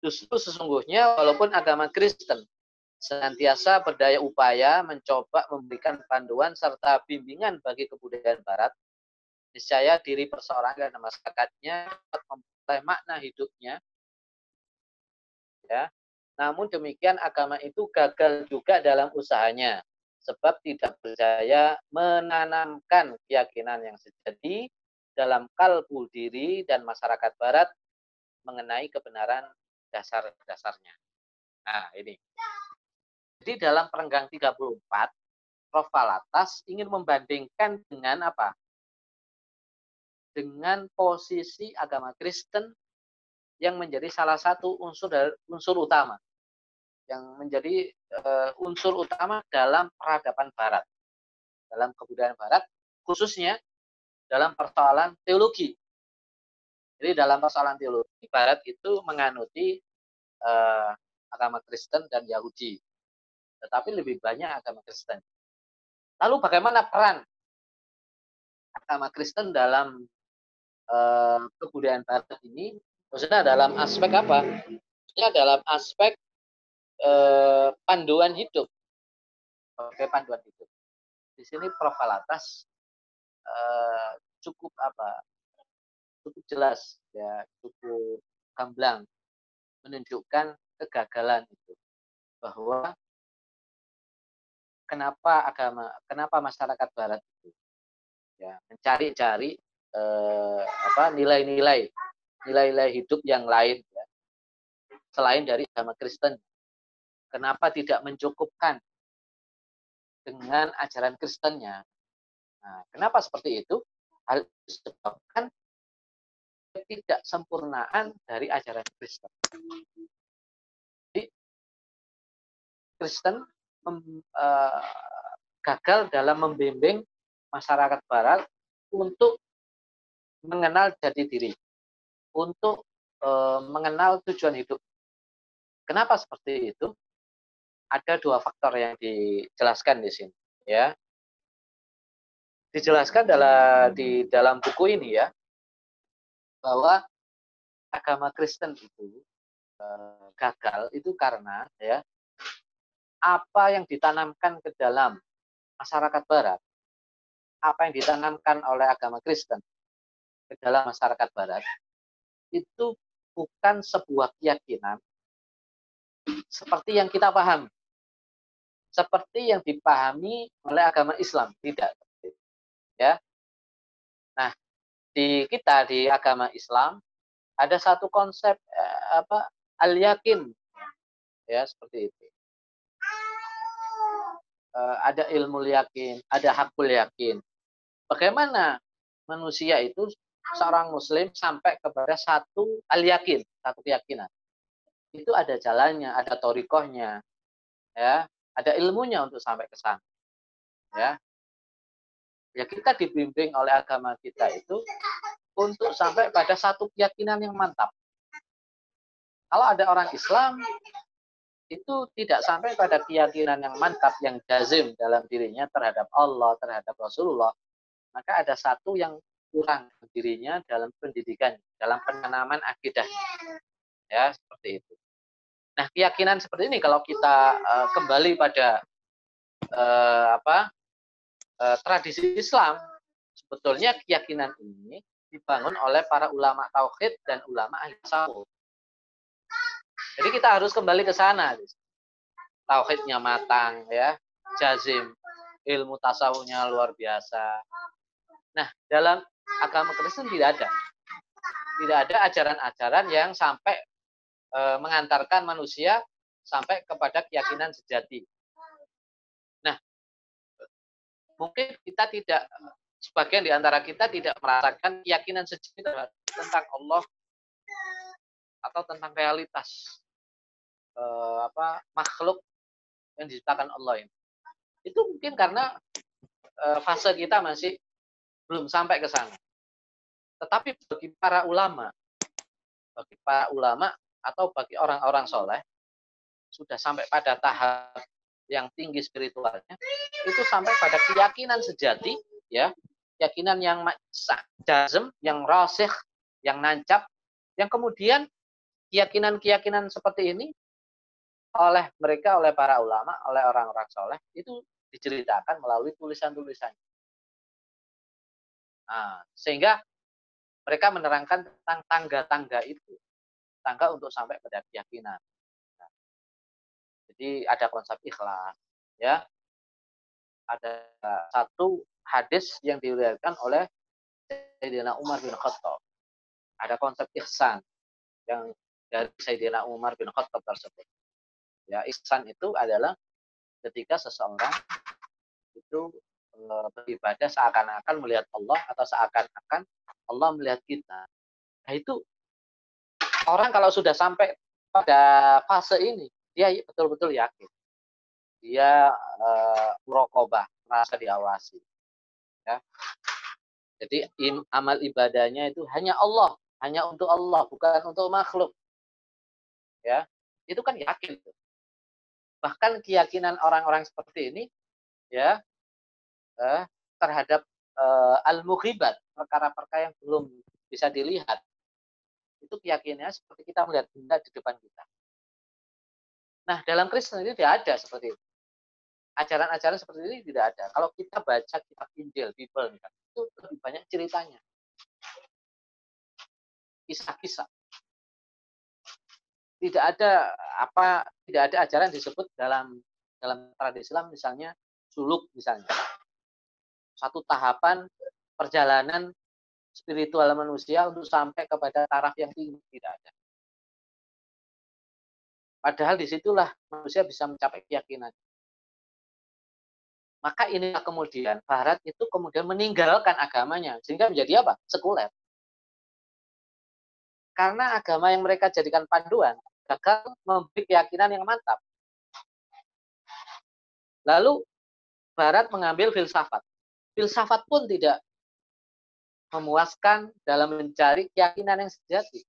Justru sesungguhnya walaupun agama Kristen senantiasa berdaya upaya mencoba memberikan panduan serta bimbingan bagi kebudayaan Barat, niscaya diri perseorangan dan masyarakatnya dapat memperoleh makna hidupnya ya namun demikian agama itu gagal juga dalam usahanya sebab tidak berjaya menanamkan keyakinan yang sejati dalam kalbu diri dan masyarakat barat mengenai kebenaran dasar-dasarnya. Nah, ini. Jadi dalam perenggang 34, Prof. Falatas ingin membandingkan dengan apa? Dengan posisi agama Kristen yang menjadi salah satu unsur unsur utama yang menjadi uh, unsur utama dalam peradaban barat. Dalam kebudayaan barat khususnya dalam persoalan teologi. Jadi dalam persoalan teologi barat itu menganuti uh, agama Kristen dan Yahudi. Tetapi lebih banyak agama Kristen. Lalu bagaimana peran agama Kristen dalam uh, kebudayaan barat ini? Maksudnya dalam aspek apa? Maksudnya dalam aspek eh, panduan hidup sebagai panduan hidup. Di sini Prof. Alatas eh, cukup apa? Cukup jelas ya, cukup gamblang menunjukkan kegagalan itu bahwa kenapa agama, kenapa masyarakat Barat itu ya mencari-cari eh, apa nilai-nilai nilai-nilai hidup yang lain ya, selain dari agama Kristen Kenapa tidak mencukupkan dengan ajaran Kristennya? Nah, kenapa seperti itu? Hal disebabkan tidak sempurnaan dari ajaran Kristen. Jadi, Kristen mem, uh, gagal dalam membimbing masyarakat Barat untuk mengenal jati diri, untuk uh, mengenal tujuan hidup. Kenapa seperti itu? Ada dua faktor yang dijelaskan di sini, ya. Dijelaskan dalam di dalam buku ini ya, bahwa agama Kristen itu uh, gagal itu karena ya apa yang ditanamkan ke dalam masyarakat Barat, apa yang ditanamkan oleh agama Kristen ke dalam masyarakat Barat, itu bukan sebuah keyakinan seperti yang kita pahami. Seperti yang dipahami oleh agama Islam, tidak. Ya. Nah, di kita di agama Islam ada satu konsep eh, apa al-yakin ya seperti itu Eh, ada ilmu yakin, ada hakul yakin. Bagaimana manusia itu seorang muslim sampai kepada satu al yakin, satu keyakinan. Itu ada jalannya, ada torikohnya, ya, ada ilmunya untuk sampai ke sana. Ya. Ya kita dibimbing oleh agama kita itu untuk sampai pada satu keyakinan yang mantap. Kalau ada orang Islam itu tidak sampai pada keyakinan yang mantap, yang jazim dalam dirinya terhadap Allah, terhadap Rasulullah, maka ada satu yang kurang dirinya dalam pendidikan, dalam penanaman akidah. Ya, seperti itu. Nah, keyakinan seperti ini kalau kita uh, kembali pada uh, apa uh, tradisi Islam, sebetulnya keyakinan ini dibangun oleh para ulama tauhid dan ulama ahli tasawuf. Jadi kita harus kembali ke sana. Tauhidnya matang ya, jazim, ilmu tasawufnya luar biasa. Nah, dalam agama Kristen tidak ada. Tidak ada ajaran-ajaran yang sampai e, mengantarkan manusia sampai kepada keyakinan sejati. Nah, mungkin kita tidak sebagian di antara kita tidak merasakan keyakinan sejati tentang Allah atau tentang realitas uh, apa makhluk yang diciptakan Allah ini. Itu mungkin karena uh, fase kita masih belum sampai ke sana. Tetapi bagi para ulama, bagi para ulama atau bagi orang-orang soleh, sudah sampai pada tahap yang tinggi spiritualnya, itu sampai pada keyakinan sejati, ya, keyakinan yang jazm, yang rasih, yang nancap, yang kemudian keyakinan-keyakinan seperti ini oleh mereka, oleh para ulama, oleh orang-orang soleh, itu diceritakan melalui tulisan-tulisannya. Nah, sehingga mereka menerangkan tentang tangga-tangga itu, tangga untuk sampai pada keyakinan. Nah, jadi ada konsep ikhlas, ya. Ada satu hadis yang diriwayatkan oleh Sayyidina Umar bin Khattab. Ada konsep ihsan yang dari Sayyidina Umar bin Khattab tersebut. Ya, ihsan itu adalah ketika seseorang itu e, beribadah seakan-akan melihat Allah atau seakan-akan Allah melihat kita. Nah itu orang kalau sudah sampai pada fase ini, dia betul-betul yakin. Dia e, merokobah, merasa diawasi. Ya. Jadi im, amal ibadahnya itu hanya Allah, hanya untuk Allah, bukan untuk makhluk. Ya, itu kan yakin. Bahkan keyakinan orang-orang seperti ini ya eh, terhadap eh, al-mughibat perkara-perkara yang belum bisa dilihat itu keyakinannya seperti kita melihat benda di depan kita. Nah, dalam Kristen ini tidak ada seperti itu. Ajaran-ajaran seperti ini tidak ada. Kalau kita baca kitab Injil, Bible, itu lebih banyak ceritanya. Kisah-kisah tidak ada apa tidak ada ajaran disebut dalam dalam tradisi Islam misalnya suluk misalnya satu tahapan perjalanan spiritual manusia untuk sampai kepada taraf yang tinggi tidak ada. Padahal di situlah manusia bisa mencapai keyakinan. Maka inilah kemudian Barat itu kemudian meninggalkan agamanya sehingga menjadi apa? Sekuler. Karena agama yang mereka jadikan panduan gagal memberi keyakinan yang mantap. Lalu Barat mengambil filsafat. Filsafat pun tidak memuaskan dalam mencari keyakinan yang sejati.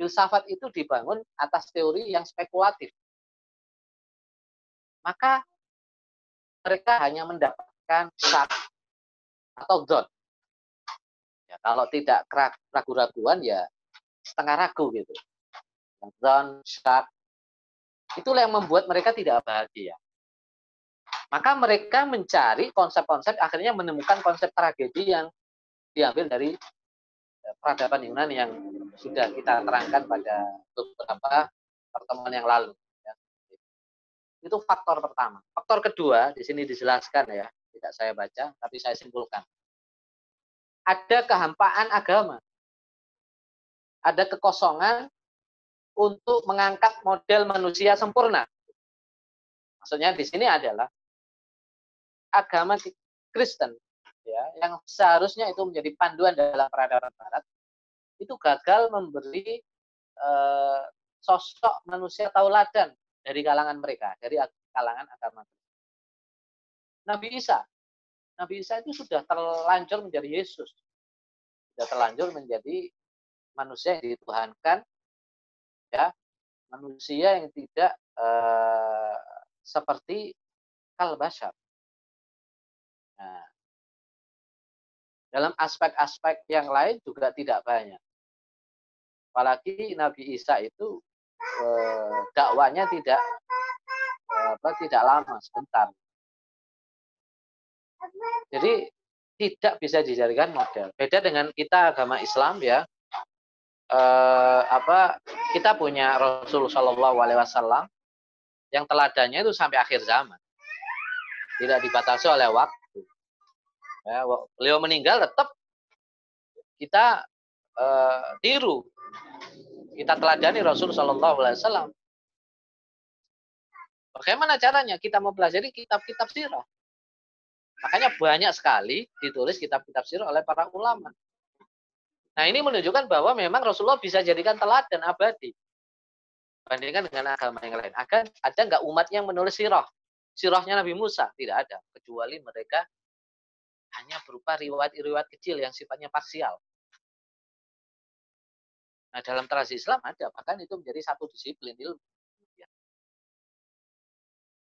Filsafat itu dibangun atas teori yang spekulatif. Maka mereka hanya mendapatkan syak atau don. Ya, kalau tidak ragu-raguan ya setengah ragu gitu. Don, syak, itulah yang membuat mereka tidak bahagia. Maka mereka mencari konsep-konsep, akhirnya menemukan konsep tragedi yang diambil dari eh, peradaban Yunani yang sudah kita terangkan pada beberapa pertemuan yang lalu. Ya. Itu faktor pertama. Faktor kedua, di sini dijelaskan ya, tidak saya baca, tapi saya simpulkan. Ada kehampaan agama. Ada kekosongan untuk mengangkat model manusia sempurna. Maksudnya di sini adalah agama Kristen ya yang seharusnya itu menjadi panduan dalam peradaban barat itu gagal memberi eh, sosok manusia tauladan dari kalangan mereka dari kalangan agama Nabi Isa. Nabi Isa itu sudah terlanjur menjadi Yesus. Sudah terlanjur menjadi manusia yang dituhankan ya manusia yang tidak eh, seperti kalbashar dalam aspek-aspek yang lain juga tidak banyak. Apalagi Nabi Isa itu eh, dakwanya tidak apa tidak lama sebentar. Jadi tidak bisa dijadikan model. Beda dengan kita agama Islam ya. Eh, apa kita punya Rasul Shallallahu Alaihi Wasallam yang teladannya itu sampai akhir zaman. Tidak dibatasi oleh waktu ya, beliau meninggal tetap kita uh, tiru. Kita teladani Rasul Shallallahu Alaihi Wasallam. Bagaimana caranya kita mempelajari kitab-kitab sirah? Makanya banyak sekali ditulis kitab-kitab sirah oleh para ulama. Nah ini menunjukkan bahwa memang Rasulullah bisa jadikan teladan abadi. Bandingkan dengan agama yang lain. Akan ada nggak umat yang menulis sirah? Sirahnya Nabi Musa? Tidak ada. Kecuali mereka hanya berupa riwayat-riwayat kecil yang sifatnya parsial. Nah, dalam tradisi Islam ada, bahkan itu menjadi satu disiplin ilmu.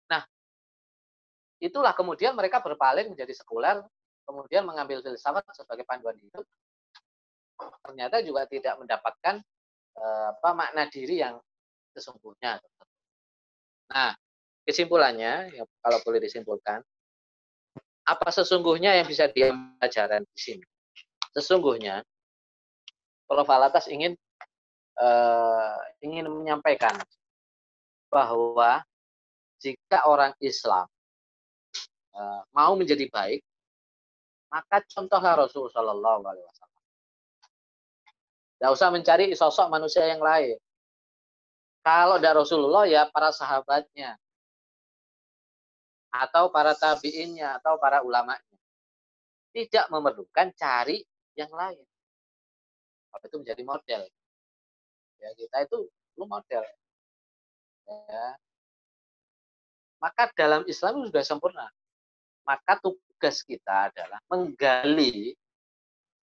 Nah, itulah kemudian mereka berpaling menjadi sekuler, kemudian mengambil filsafat sebagai panduan hidup. Ternyata juga tidak mendapatkan eh, apa makna diri yang sesungguhnya. Nah, kesimpulannya, ya, kalau boleh disimpulkan, apa sesungguhnya yang bisa dia pelajaran di sini? Sesungguhnya, Prof. Alatas ingin uh, ingin menyampaikan bahwa jika orang Islam uh, mau menjadi baik, maka contohlah Rasulullah Shallallahu Alaihi Wasallam. Tidak usah mencari sosok manusia yang lain. Kalau tidak Rasulullah ya para sahabatnya, atau para tabiinnya atau para ulamanya. Tidak memerlukan cari yang lain. Kalau itu menjadi model. Ya, kita itu perlu model. Ya. Maka dalam Islam itu sudah sempurna. Maka tugas kita adalah menggali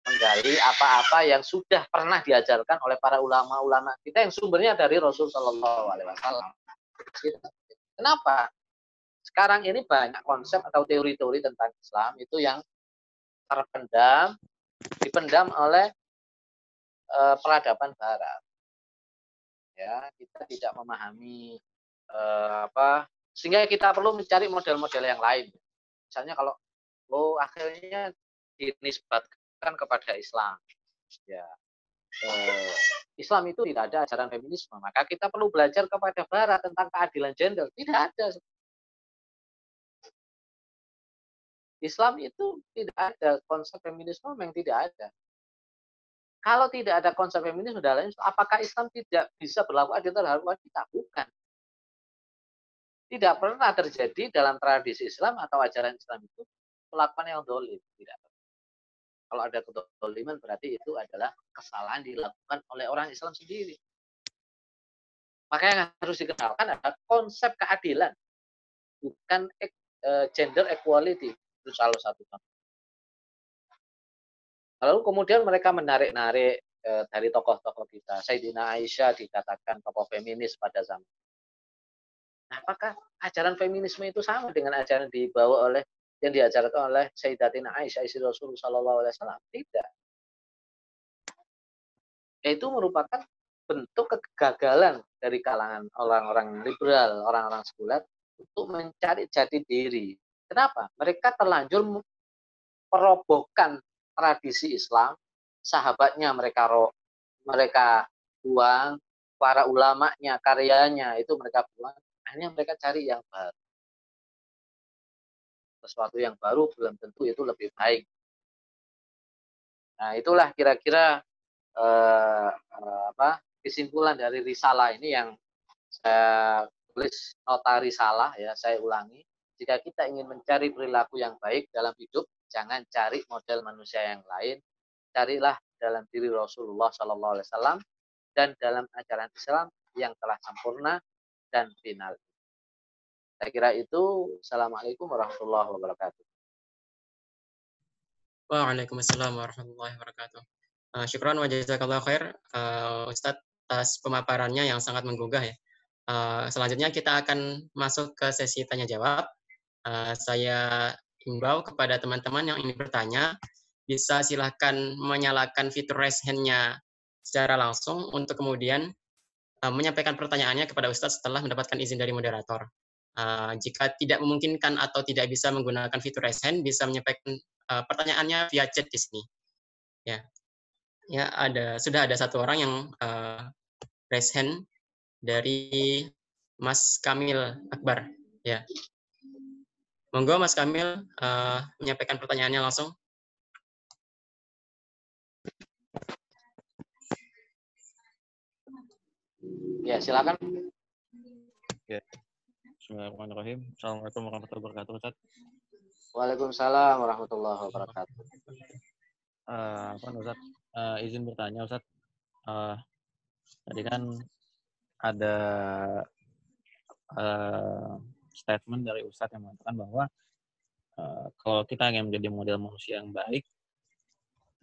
menggali apa-apa yang sudah pernah diajarkan oleh para ulama-ulama kita yang sumbernya dari Rasul Shallallahu Wasallam. Kenapa? Sekarang ini banyak konsep atau teori-teori tentang Islam itu yang terpendam, dipendam oleh e, peradaban Barat. Ya, kita tidak memahami e, apa, sehingga kita perlu mencari model-model yang lain. Misalnya kalau lo akhirnya dinisbatkan kepada Islam, ya eh, Islam itu tidak ada ajaran feminisme, maka kita perlu belajar kepada Barat tentang keadilan gender. Tidak ada Islam itu tidak ada konsep feminisme yang tidak ada. Kalau tidak ada konsep feminisme dalam Islam, apakah Islam tidak bisa berlaku adil terhadap wanita? Bukan. Tidak pernah terjadi dalam tradisi Islam atau ajaran Islam itu pelakuan yang dolim. Tidak Kalau ada kedoliman berarti itu adalah kesalahan dilakukan oleh orang Islam sendiri. Maka yang harus dikenalkan adalah konsep keadilan, bukan eh, gender equality. Itu salah satu Lalu kemudian mereka menarik-narik eh, dari tokoh-tokoh kita. Sayyidina Aisyah dikatakan tokoh feminis pada zaman. Nah, apakah ajaran feminisme itu sama dengan ajaran dibawa oleh yang diajarkan oleh Sayyidatina Aisyah istri Rasulullah Shallallahu Alaihi Wasallam? Tidak. Itu merupakan bentuk kegagalan dari kalangan orang-orang liberal, orang-orang sekuler untuk mencari jati diri. Kenapa? Mereka terlanjur merobohkan tradisi Islam, sahabatnya mereka roh, mereka buang, para ulamanya, karyanya itu mereka buang, akhirnya mereka cari yang baru. Sesuatu yang baru belum tentu itu lebih baik. Nah, itulah kira-kira eh, eh, apa kesimpulan dari risalah ini yang saya tulis nota risalah ya, saya ulangi. Jika kita ingin mencari perilaku yang baik dalam hidup, Jangan cari model manusia yang lain. Carilah dalam diri Rasulullah Sallallahu Alaihi Wasallam dan dalam ajaran Islam yang telah sempurna dan final. Saya kira itu. Assalamualaikum warahmatullahi wabarakatuh. Waalaikumsalam warahmatullahi wabarakatuh. Uh, syukran wa jazakallah khair uh, Ustadz atas pemaparannya yang sangat menggugah ya. Uh, selanjutnya kita akan masuk ke sesi tanya jawab. Uh, saya himbau kepada teman-teman yang ingin bertanya, bisa silahkan menyalakan fitur raise hand-nya secara langsung untuk kemudian uh, menyampaikan pertanyaannya kepada Ustadz setelah mendapatkan izin dari moderator. Uh, jika tidak memungkinkan atau tidak bisa menggunakan fitur raise hand, bisa menyampaikan pertanyaannya via chat di sini. Ya, ya ada sudah ada satu orang yang uh, raise hand dari Mas Kamil Akbar. Ya, Monggo Mas Kamil uh, menyampaikan pertanyaannya langsung. Ya, silakan. Ya. Bismillahirrahmanirrahim. Assalamualaikum warahmatullahi wabarakatuh, Ustaz. Waalaikumsalam warahmatullahi wabarakatuh. Uh, apa Ustaz? Uh, izin bertanya Ustaz. Uh, tadi kan ada uh, statement dari Ustadz yang mengatakan bahwa uh, kalau kita ingin menjadi model manusia yang baik,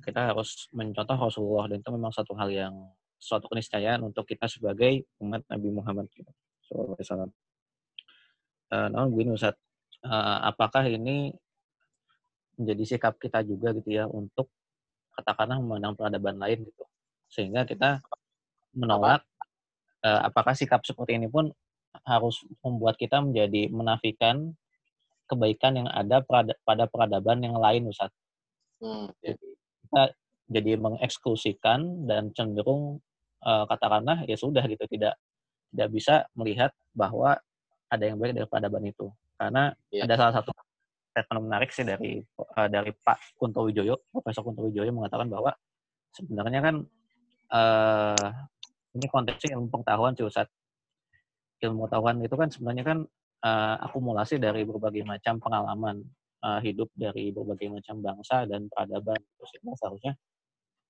kita harus mencontoh Rasulullah dan itu memang satu hal yang suatu keniscayaan untuk kita sebagai umat Nabi Muhammad SAW. Uh, namun begini Ustaz, uh, apakah ini menjadi sikap kita juga gitu ya untuk katakanlah memandang peradaban lain gitu, sehingga kita menolak uh, apakah sikap seperti ini pun harus membuat kita menjadi menafikan kebaikan yang ada pada peradaban yang lain, Ustaz. Hmm. Jadi kita jadi mengeksklusikan dan cenderung uh, katakanlah ya sudah gitu tidak tidak bisa melihat bahwa ada yang baik dari peradaban itu. Karena ya. ada salah satu statement menarik sih dari uh, dari Pak Kunto Wijoyo, Profesor Kunto Wijoyo mengatakan bahwa sebenarnya kan uh, ini konteksnya ilmu pengetahuan sih Ustaz ilmu pengetahuan itu kan sebenarnya kan uh, akumulasi dari berbagai macam pengalaman uh, hidup dari berbagai macam bangsa dan peradaban. Itu seharusnya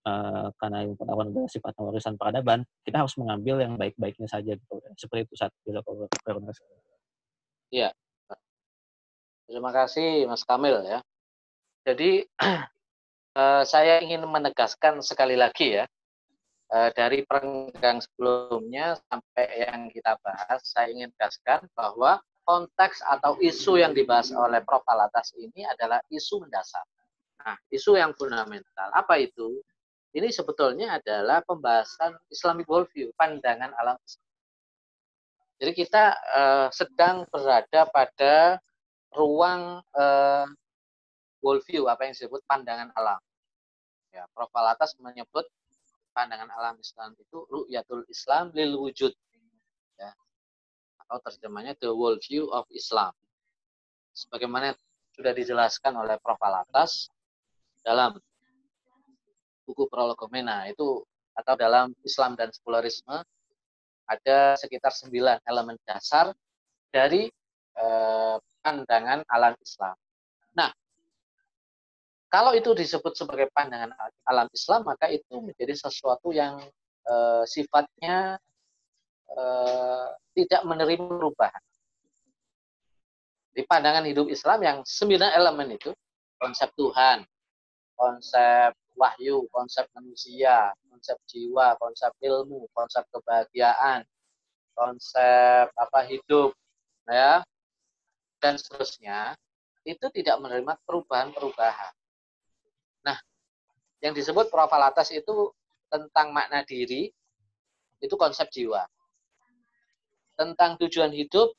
uh, karena ilmu pengetahuan adalah sifatnya warisan peradaban, kita harus mengambil yang baik-baiknya saja gitu. Seperti itu saat bila Iya. Terima kasih Mas Kamil ya. Jadi saya ingin menegaskan sekali lagi ya Eh, dari perenggang sebelumnya sampai yang kita bahas, saya ingin tegaskan bahwa konteks atau isu yang dibahas oleh Prof. Alatas ini adalah isu mendasar. Nah, isu yang fundamental. Apa itu? Ini sebetulnya adalah pembahasan Islamic worldview, pandangan alam. Jadi kita uh, sedang berada pada ruang uh, worldview, apa yang disebut pandangan alam. Ya, Prof. Alatas menyebut pandangan alam Islam itu ru'yatul Islam lil wujud. Ya. Atau terjemahnya the world view of Islam. Sebagaimana sudah dijelaskan oleh Prof. Alatas dalam buku Prologomena itu atau dalam Islam dan sekularisme ada sekitar sembilan elemen dasar dari eh, pandangan alam Islam. Kalau itu disebut sebagai pandangan alam Islam, maka itu menjadi sesuatu yang eh, sifatnya eh, tidak menerima perubahan. Di pandangan hidup Islam yang sembilan elemen itu, konsep Tuhan, konsep wahyu, konsep manusia, konsep jiwa, konsep ilmu, konsep kebahagiaan, konsep apa hidup, ya, dan seterusnya, itu tidak menerima perubahan-perubahan. Yang disebut profil atas itu tentang makna diri, itu konsep jiwa. Tentang tujuan hidup,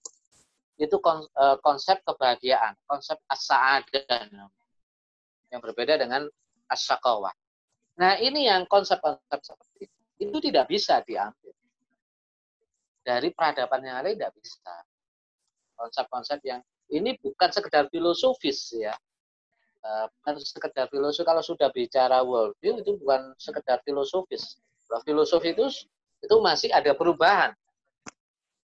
itu e, konsep kebahagiaan, konsep as-sa'adah. Yang berbeda dengan as Nah, ini yang konsep-konsep seperti itu. Itu tidak bisa diambil. Dari peradaban yang lain tidak bisa. Konsep-konsep yang ini bukan sekedar filosofis ya. Eh, bukan sekedar filosofi kalau sudah bicara worldview itu bukan sekedar filosofis. Kalau filosofi itu itu masih ada perubahan.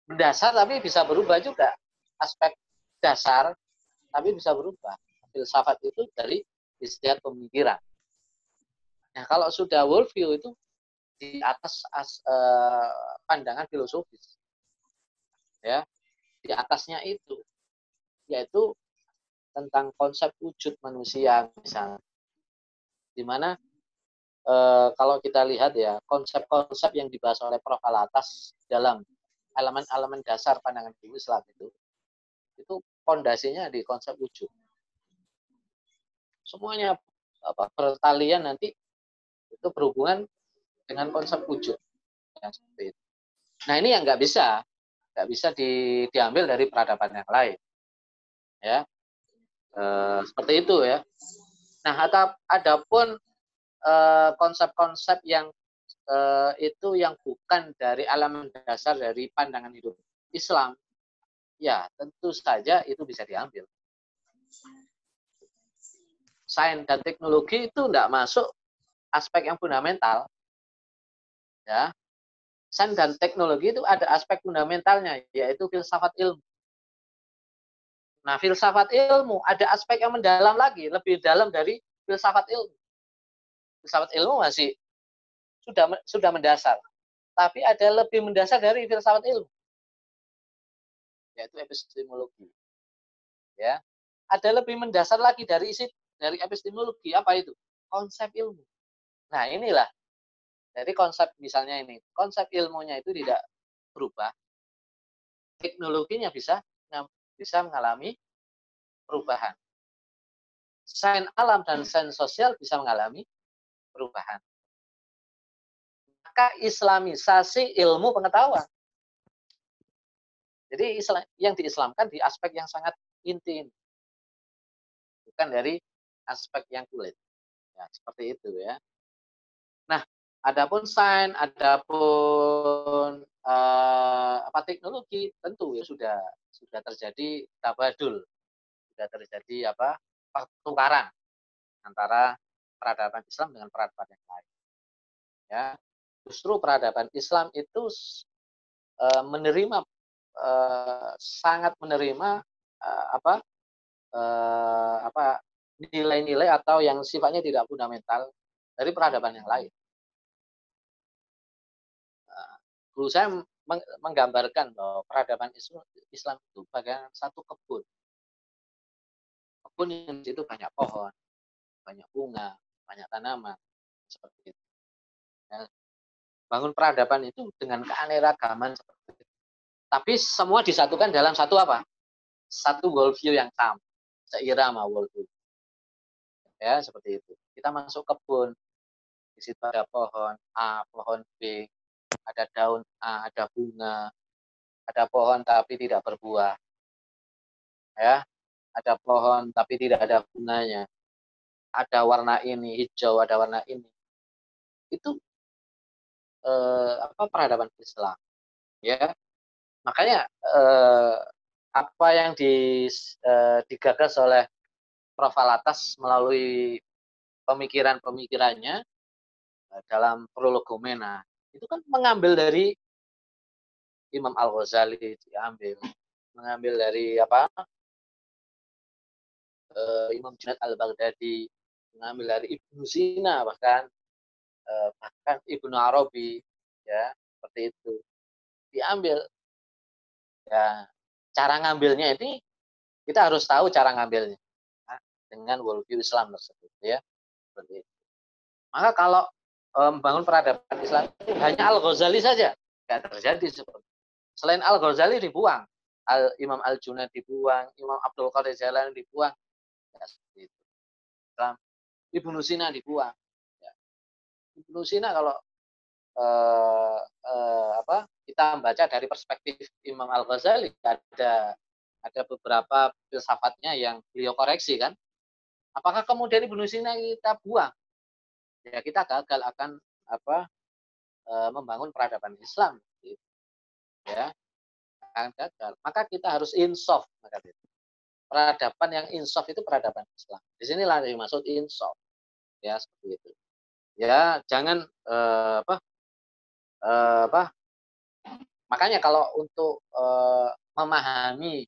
Mendasar tapi bisa berubah juga. Aspek dasar tapi bisa berubah. Filsafat itu dari istilah pemikiran. Nah, kalau sudah worldview itu di atas as, uh, pandangan filosofis. Ya. Di atasnya itu yaitu tentang konsep wujud manusia misalnya. Di mana e, kalau kita lihat ya konsep-konsep yang dibahas oleh Prof Alatas dalam elemen-elemen dasar pandangan ilmu Islam itu itu fondasinya di konsep wujud. Semuanya apa pertalian nanti itu berhubungan dengan konsep wujud. Ya, seperti itu. Nah ini yang nggak bisa, nggak bisa di, diambil dari peradaban yang lain. Ya, e, seperti itu ya. Nah, ada adapun eh, konsep-konsep yang e, itu yang bukan dari elemen dasar dari pandangan hidup Islam, ya tentu saja itu bisa diambil. Sains dan teknologi itu tidak masuk aspek yang fundamental. Ya. Sains dan teknologi itu ada aspek fundamentalnya, yaitu filsafat ilmu. Nah, filsafat ilmu ada aspek yang mendalam lagi, lebih dalam dari filsafat ilmu. Filsafat ilmu masih sudah sudah mendasar, tapi ada lebih mendasar dari filsafat ilmu, yaitu epistemologi. Ya, ada lebih mendasar lagi dari isi dari epistemologi apa itu? Konsep ilmu. Nah, inilah dari konsep misalnya ini, konsep ilmunya itu tidak berubah, teknologinya bisa bisa mengalami perubahan. Sains alam dan sains sosial bisa mengalami perubahan. Maka islamisasi ilmu pengetahuan. Jadi yang diislamkan di aspek yang sangat inti ini. Bukan dari aspek yang kulit. Ya, seperti itu ya. Adapun sains, adapun uh, apa teknologi tentu ya sudah sudah terjadi tabadul, sudah terjadi apa pertukaran antara peradaban Islam dengan peradaban yang lain. Ya, justru peradaban Islam itu e, menerima e, sangat menerima e, apa e, apa nilai-nilai atau yang sifatnya tidak fundamental dari peradaban yang lain. Guru saya menggambarkan bahwa peradaban Islam itu bagian satu kebun. Kebun yang di situ banyak pohon, banyak bunga, banyak tanaman, seperti itu. Ya, bangun peradaban itu dengan keanekaragaman seperti itu. Tapi semua disatukan dalam satu apa? Satu worldview yang sama, seirama worldview. Ya, seperti itu. Kita masuk kebun, di situ ada pohon A, pohon B, ada daun ada bunga, ada pohon tapi tidak berbuah. Ya, ada pohon tapi tidak ada bunganya. Ada warna ini hijau, ada warna ini. Itu eh, apa peradaban Islam. Ya. Makanya eh, apa yang di, eh, digagas oleh Prof. Alatas melalui pemikiran-pemikirannya eh, dalam prologomena itu kan mengambil dari Imam Al-Ghazali diambil, mengambil dari apa? Uh, Imam Junaid al-Baghdadi mengambil dari Ibnu Sina bahkan uh, bahkan Ibnu Arabi ya seperti itu. Diambil. Ya cara ngambilnya ini kita harus tahu cara ngambilnya nah, dengan worldview Islam tersebut ya seperti itu. Maka kalau membangun peradaban Islam itu hanya Al Ghazali saja. Nggak terjadi seperti selain Al Ghazali dibuang. Al Imam Al Junaid dibuang Imam Abdul Qadir Jalan dibuang. Ya, seperti itu. Islam. Ibnu Sina dibuang. Ya. Ibnu Sina kalau eh, eh, apa kita membaca dari perspektif Imam Al Ghazali ada ada beberapa filsafatnya yang beliau koreksi kan. Apakah kemudian Ibnu Sina kita buang ya kita gagal akan apa e, membangun peradaban Islam gitu. ya akan gagal. Maka kita harus insaf maka itu peradaban yang insaf itu peradaban Islam. Di sinilah yang dimaksud insaf ya seperti itu. Ya jangan e, apa e, apa makanya kalau untuk e, memahami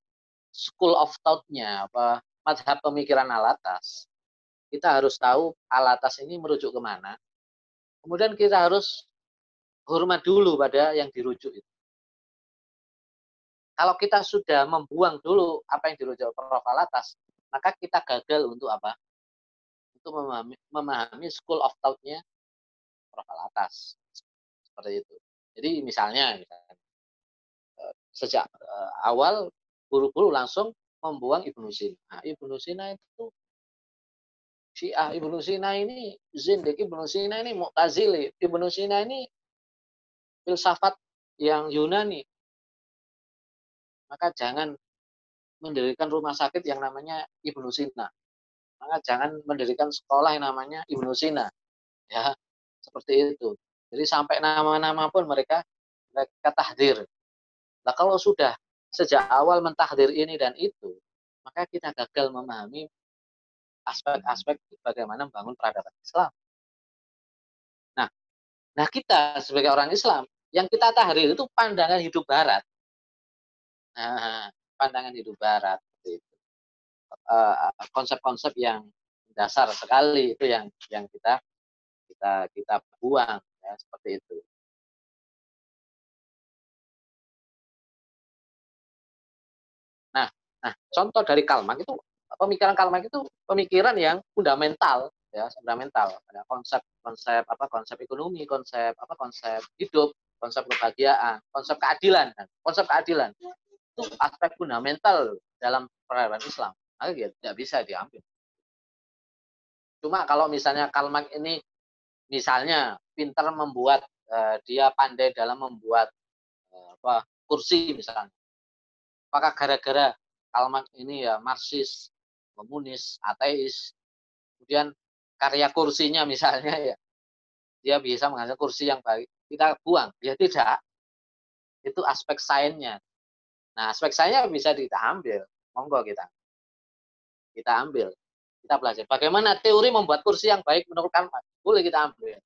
school of thought-nya apa madhab pemikiran alatas kita harus tahu alatas ini merujuk ke mana. Kemudian kita harus hormat dulu pada yang dirujuk itu. Kalau kita sudah membuang dulu apa yang dirujuk Prof. Alatas, maka kita gagal untuk apa? Untuk memahami, memahami school of thought-nya Prof. Alatas. Seperti itu. Jadi misalnya, eh, sejak eh, awal guru-guru langsung membuang Ibnu Sina. Nah, Ibnu Sina itu Syiah Ibnu Sina ini Zindik Ibnu Sina ini Mu'tazili Ibnu Sina ini filsafat yang Yunani. Maka jangan mendirikan rumah sakit yang namanya Ibnu Sina maka jangan mendirikan sekolah yang namanya Ibnu Sina ya seperti itu. Jadi sampai nama-nama pun mereka mereka tahdir. Nah kalau sudah sejak awal mentahdir ini dan itu maka kita gagal memahami aspek-aspek bagaimana membangun peradaban Islam. Nah, nah kita sebagai orang Islam yang kita tahrir itu pandangan hidup Barat. Nah, pandangan hidup Barat itu konsep-konsep yang dasar sekali itu yang yang kita kita kita buang ya seperti itu. Nah, nah contoh dari Kalmak itu pemikiran Karl Marx itu pemikiran yang fundamental ya fundamental. Ada konsep konsep apa konsep ekonomi konsep apa konsep hidup konsep kebahagiaan konsep keadilan konsep keadilan. Itu aspek fundamental dalam peradaban Islam. Maka ya tidak bisa diambil. Cuma kalau misalnya Karl ini misalnya pintar membuat uh, dia pandai dalam membuat uh, apa kursi misalnya. Apakah gara-gara Karl ini ya Marxis komunis, ateis. Kemudian karya kursinya misalnya ya, dia bisa menghasilkan kursi yang baik. Kita buang, ya tidak. Itu aspek sainsnya. Nah, aspek sainsnya bisa kita ambil. Monggo kita. Kita ambil. Kita belajar. Bagaimana teori membuat kursi yang baik menurut Karl Boleh kita ambil.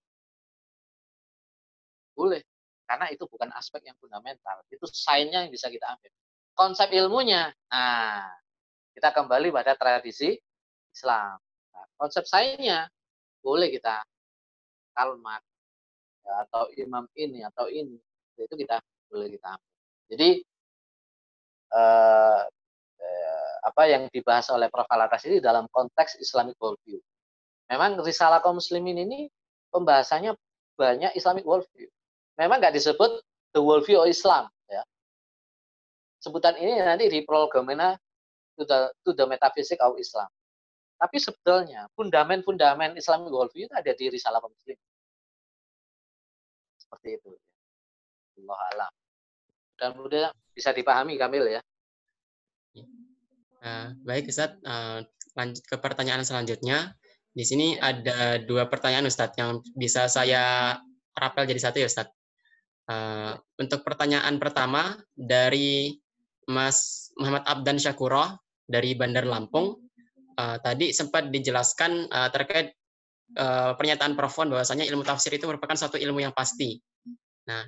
Boleh. Karena itu bukan aspek yang fundamental. Itu sainsnya yang bisa kita ambil. Konsep ilmunya, nah kita kembali pada tradisi Islam. Nah, konsep sainsnya boleh kita kalmat ya, atau imam ini atau ini itu kita boleh kita ambil. Jadi eh, eh, apa yang dibahas oleh Prof. Alatas ini dalam konteks Islamic worldview. Memang risalah kaum muslimin ini pembahasannya banyak Islamic worldview. Memang nggak disebut the worldview of Islam ya. Sebutan ini nanti di prolegomena to the, to the metaphysics of Islam. Tapi sebetulnya fundamen-fundamen Islamic worldview itu ada di risalah muslim. Seperti itu. Allah alam. Dan mudah bisa dipahami Kamil ya. Uh, baik Ustaz, uh, lanjut ke pertanyaan selanjutnya. Di sini ada dua pertanyaan Ustaz yang bisa saya rapel jadi satu ya Ustaz. Uh, untuk pertanyaan pertama dari Mas Muhammad Abdan Syakuro dari Bandar Lampung uh, tadi sempat dijelaskan uh, terkait uh, pernyataan Prof. bahwasanya ilmu tafsir itu merupakan satu ilmu yang pasti. Nah,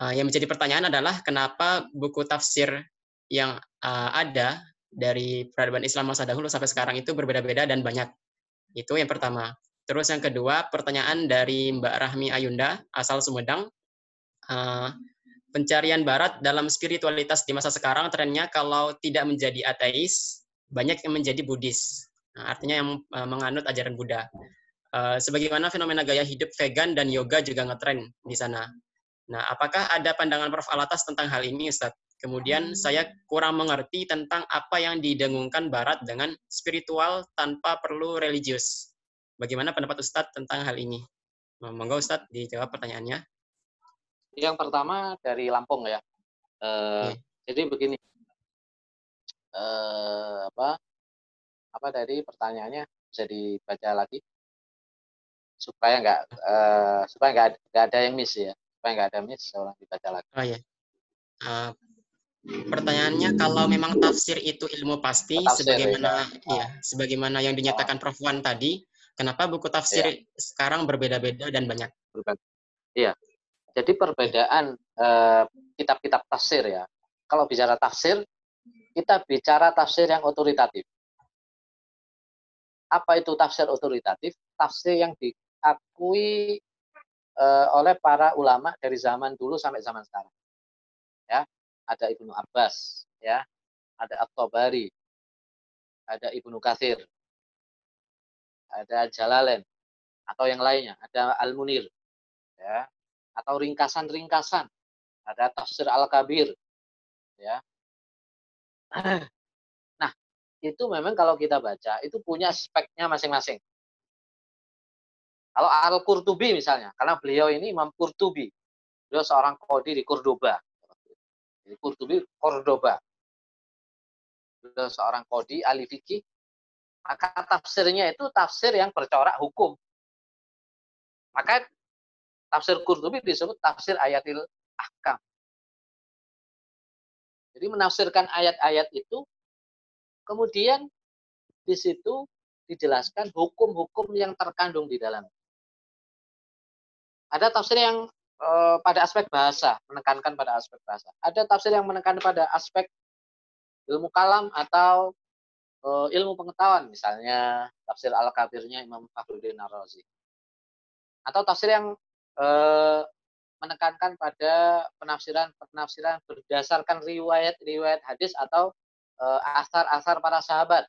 uh, yang menjadi pertanyaan adalah kenapa buku tafsir yang uh, ada dari peradaban Islam masa dahulu sampai sekarang itu berbeda-beda dan banyak. Itu yang pertama. Terus yang kedua, pertanyaan dari Mbak Rahmi Ayunda, asal Sumedang. Uh, pencarian barat dalam spiritualitas di masa sekarang trennya kalau tidak menjadi ateis, banyak yang menjadi Buddhis. Nah, artinya yang uh, menganut ajaran Buddha. Uh, sebagaimana fenomena gaya hidup vegan dan yoga juga ngetren di sana. Nah, apakah ada pandangan Prof. Alatas tentang hal ini, Ustaz? Kemudian saya kurang mengerti tentang apa yang didengungkan Barat dengan spiritual tanpa perlu religius. Bagaimana pendapat Ustadz tentang hal ini? Monggo Ustadz dijawab pertanyaannya. Yang pertama dari Lampung ya. Uh, yeah. Jadi begini, uh, apa apa dari pertanyaannya? Bisa dibaca lagi? Supaya nggak uh, supaya nggak nggak ada yang miss ya. Supaya nggak ada miss seorang dibaca lagi. Oh ya uh, pertanyaannya kalau memang tafsir itu ilmu pasti tafsir, sebagaimana ya. ya sebagaimana yang dinyatakan Prof. Wan tadi kenapa buku tafsir ya. sekarang berbeda-beda dan banyak? Iya jadi perbedaan uh, kitab-kitab tafsir ya kalau bicara tafsir kita bicara tafsir yang otoritatif apa itu tafsir otoritatif? Tafsir yang di, diakui uh, oleh para ulama dari zaman dulu sampai zaman sekarang. Ya, ada Ibnu Abbas, ya, ada At-Tabari, ada Ibnu Katsir, ada Jalalain atau yang lainnya, ada Al-Munir, ya, atau ringkasan-ringkasan, ada Tafsir Al-Kabir, ya. Nah, itu memang kalau kita baca itu punya speknya masing-masing. Kalau Al-Qurtubi misalnya, karena beliau ini Imam Qurtubi. Beliau seorang kodi di Cordoba. Jadi Qurtubi Cordoba. Beliau seorang kodi ahli fikih. Maka tafsirnya itu tafsir yang bercorak hukum. Maka tafsir Qurtubi disebut tafsir ayatil ahkam. Jadi menafsirkan ayat-ayat itu, kemudian di situ dijelaskan hukum-hukum yang terkandung di dalam. Ada tafsir yang uh, pada aspek bahasa, menekankan pada aspek bahasa. Ada tafsir yang menekankan pada aspek ilmu kalam atau uh, ilmu pengetahuan, misalnya tafsir Al-Kabirnya Imam Fakhruddin Ar-Razi. Atau tafsir yang uh, menekankan pada penafsiran-penafsiran berdasarkan riwayat-riwayat hadis atau asar-asar para sahabat.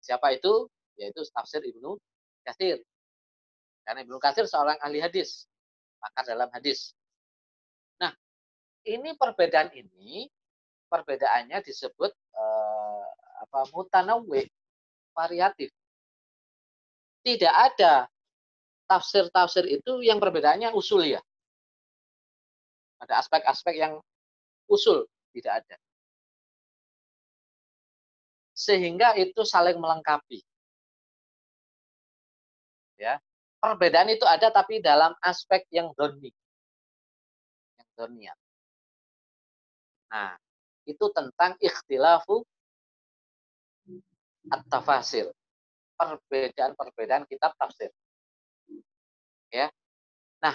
Siapa itu? Yaitu tafsir Ibnu Katsir. Karena Ibnu Katsir seorang ahli hadis, pakar dalam hadis. Nah, ini perbedaan ini perbedaannya disebut eh, apa mutanawwi, variatif. Tidak ada tafsir-tafsir itu yang perbedaannya usul ya. Ada aspek-aspek yang usul tidak ada. Sehingga itu saling melengkapi. Ya, perbedaan itu ada tapi dalam aspek yang doni. Yang doniat. Nah, itu tentang ikhtilafu at-tafasir. Perbedaan-perbedaan kitab tafsir. Ya. Nah,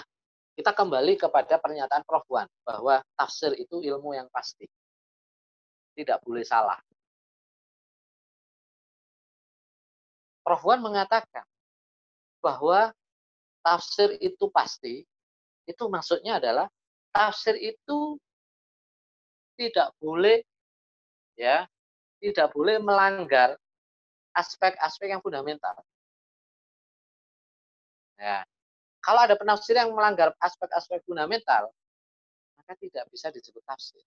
kita kembali kepada pernyataan Prof. Wan bahwa tafsir itu ilmu yang pasti. Tidak boleh salah. Prof. Wan mengatakan bahwa tafsir itu pasti, itu maksudnya adalah tafsir itu tidak boleh ya, tidak boleh melanggar aspek-aspek yang fundamental. Ya. Kalau ada penafsir yang melanggar aspek-aspek fundamental, maka tidak bisa disebut tafsir.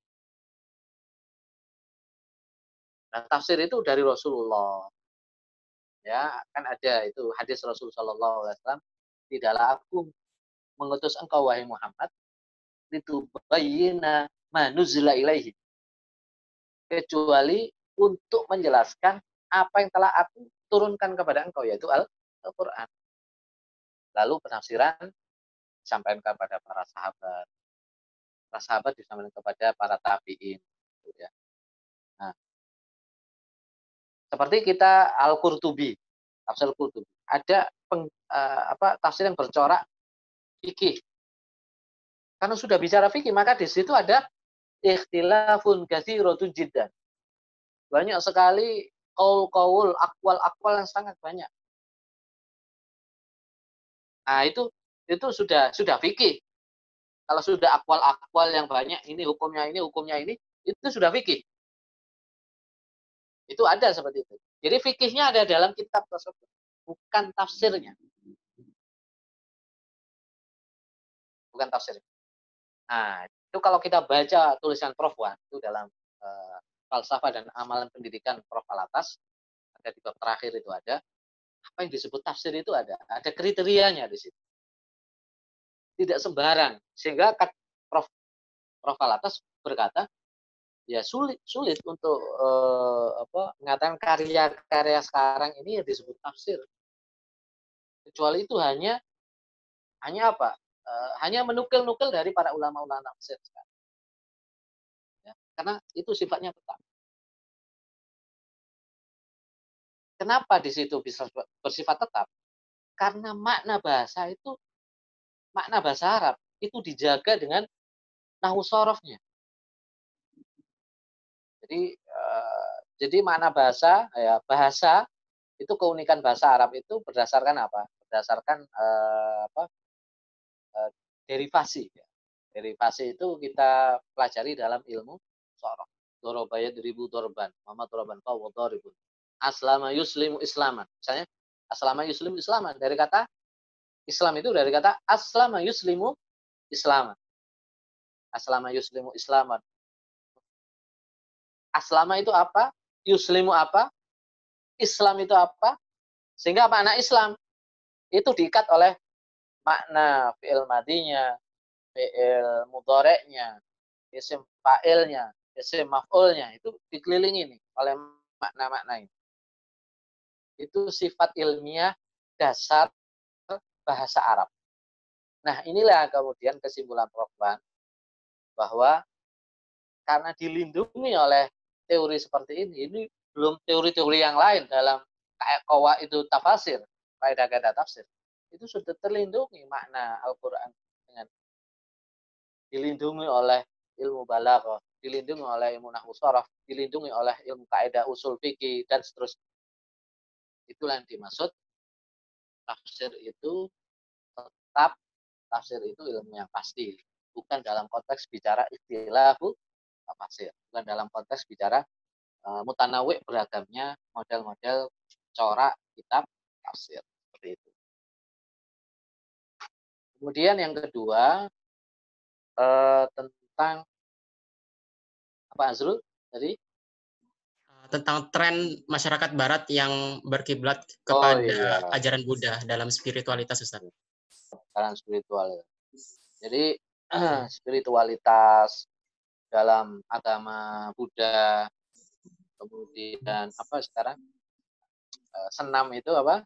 Nah, tafsir itu dari Rasulullah. Ya, kan ada itu hadis Rasulullah SAW tidaklah aku mengutus engkau wahai Muhammad itu bayina manuzila ilaihi kecuali untuk menjelaskan apa yang telah aku turunkan kepada engkau yaitu Al-Qur'an. Lalu penafsiran disampaikan kepada para sahabat. Para sahabat disampaikan kepada para tabi'in. Gitu ya. Nah, seperti kita Al-Qurtubi, tafsir Al-Qurtubi. Ada peng, uh, apa tafsir yang bercorak fikih. Karena sudah bicara fikih, maka di situ ada ikhtilafun katsirotun jiddan. Banyak sekali kaul-kaul, akwal-akwal yang sangat banyak. Nah, itu itu sudah sudah fikih. Kalau sudah akwal-akwal yang banyak, ini hukumnya ini, hukumnya ini, itu sudah fikih. Itu ada seperti itu. Jadi fikihnya ada dalam kitab tersebut, bukan tafsirnya. Bukan tafsir. Nah, itu kalau kita baca tulisan Prof. Wan, itu dalam uh, falsafah dan amalan pendidikan Prof. Alatas, ada di bab terakhir itu ada, apa yang disebut tafsir itu ada, ada kriterianya di situ. Tidak sembarang. Sehingga Prof Prof Alatas berkata ya sulit sulit untuk eh, apa mengatakan karya-karya sekarang ini ya disebut tafsir. Kecuali itu hanya hanya apa eh, hanya menukil-nukil dari para ulama-ulama tafsir sekarang. Ya, karena itu sifatnya tetap kenapa di situ bisa bersifat tetap karena makna bahasa itu makna bahasa Arab itu dijaga dengan nahu sorofnya. Jadi uh, jadi makna bahasa ya bahasa itu keunikan bahasa Arab itu berdasarkan apa? Berdasarkan uh, apa? Uh, derivasi. Ya. Derivasi itu kita pelajari dalam ilmu sorof. Dorobaya ribu dorban, mama dorban kau doribun. Aslama yuslimu islaman. Misalnya, aslama yuslimu islaman dari kata Islam itu dari kata aslama yuslimu islaman. Aslama yuslimu islaman. Aslama itu apa? Yuslimu apa? Islam itu apa? Sehingga makna Islam itu diikat oleh makna fi'il madinya, fi'il mudoreknya, isim fa'ilnya, isim maf'ulnya. Itu dikelilingi nih oleh makna-makna ini. Itu sifat ilmiah dasar bahasa Arab. Nah, inilah kemudian kesimpulan Prof. bahwa karena dilindungi oleh teori seperti ini, ini belum teori-teori yang lain dalam kayak kawa itu tafsir, kaidah-kaidah tafsir. Itu sudah terlindungi makna Al-Qur'an dengan dilindungi oleh ilmu balaghah, dilindungi oleh ilmu nahwu dilindungi oleh ilmu kaidah usul fikih dan seterusnya. Itulah yang dimaksud tafsir itu tetap tafsir itu ilmu yang pasti. Bukan dalam konteks bicara istilahu tafsir. Bukan dalam konteks bicara uh, mutanawi beragamnya model-model corak kitab tafsir. Seperti itu. Kemudian yang kedua uh, tentang apa Azrul? Tadi tentang tren masyarakat Barat yang berkiblat oh, kepada oh, iya. ajaran Buddha dalam spiritualitas Ustaz. Dalam spiritual. Jadi spiritualitas dalam agama Buddha, kemudian apa sekarang eh, senam itu apa?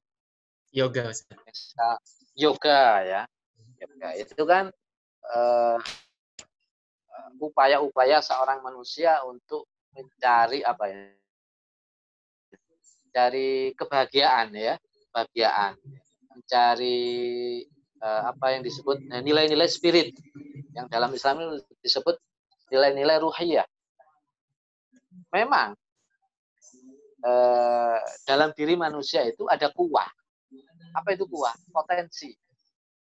Yoga. Yoga ya. Yoga itu kan uh, upaya-upaya seorang manusia untuk mencari apa ya mencari kebahagiaan ya, kebahagiaan, mencari uh, apa yang disebut eh, nilai-nilai spirit yang dalam Islam disebut nilai-nilai ruhiyah. Memang uh, dalam diri manusia itu ada kuah. Apa itu kuah? Potensi.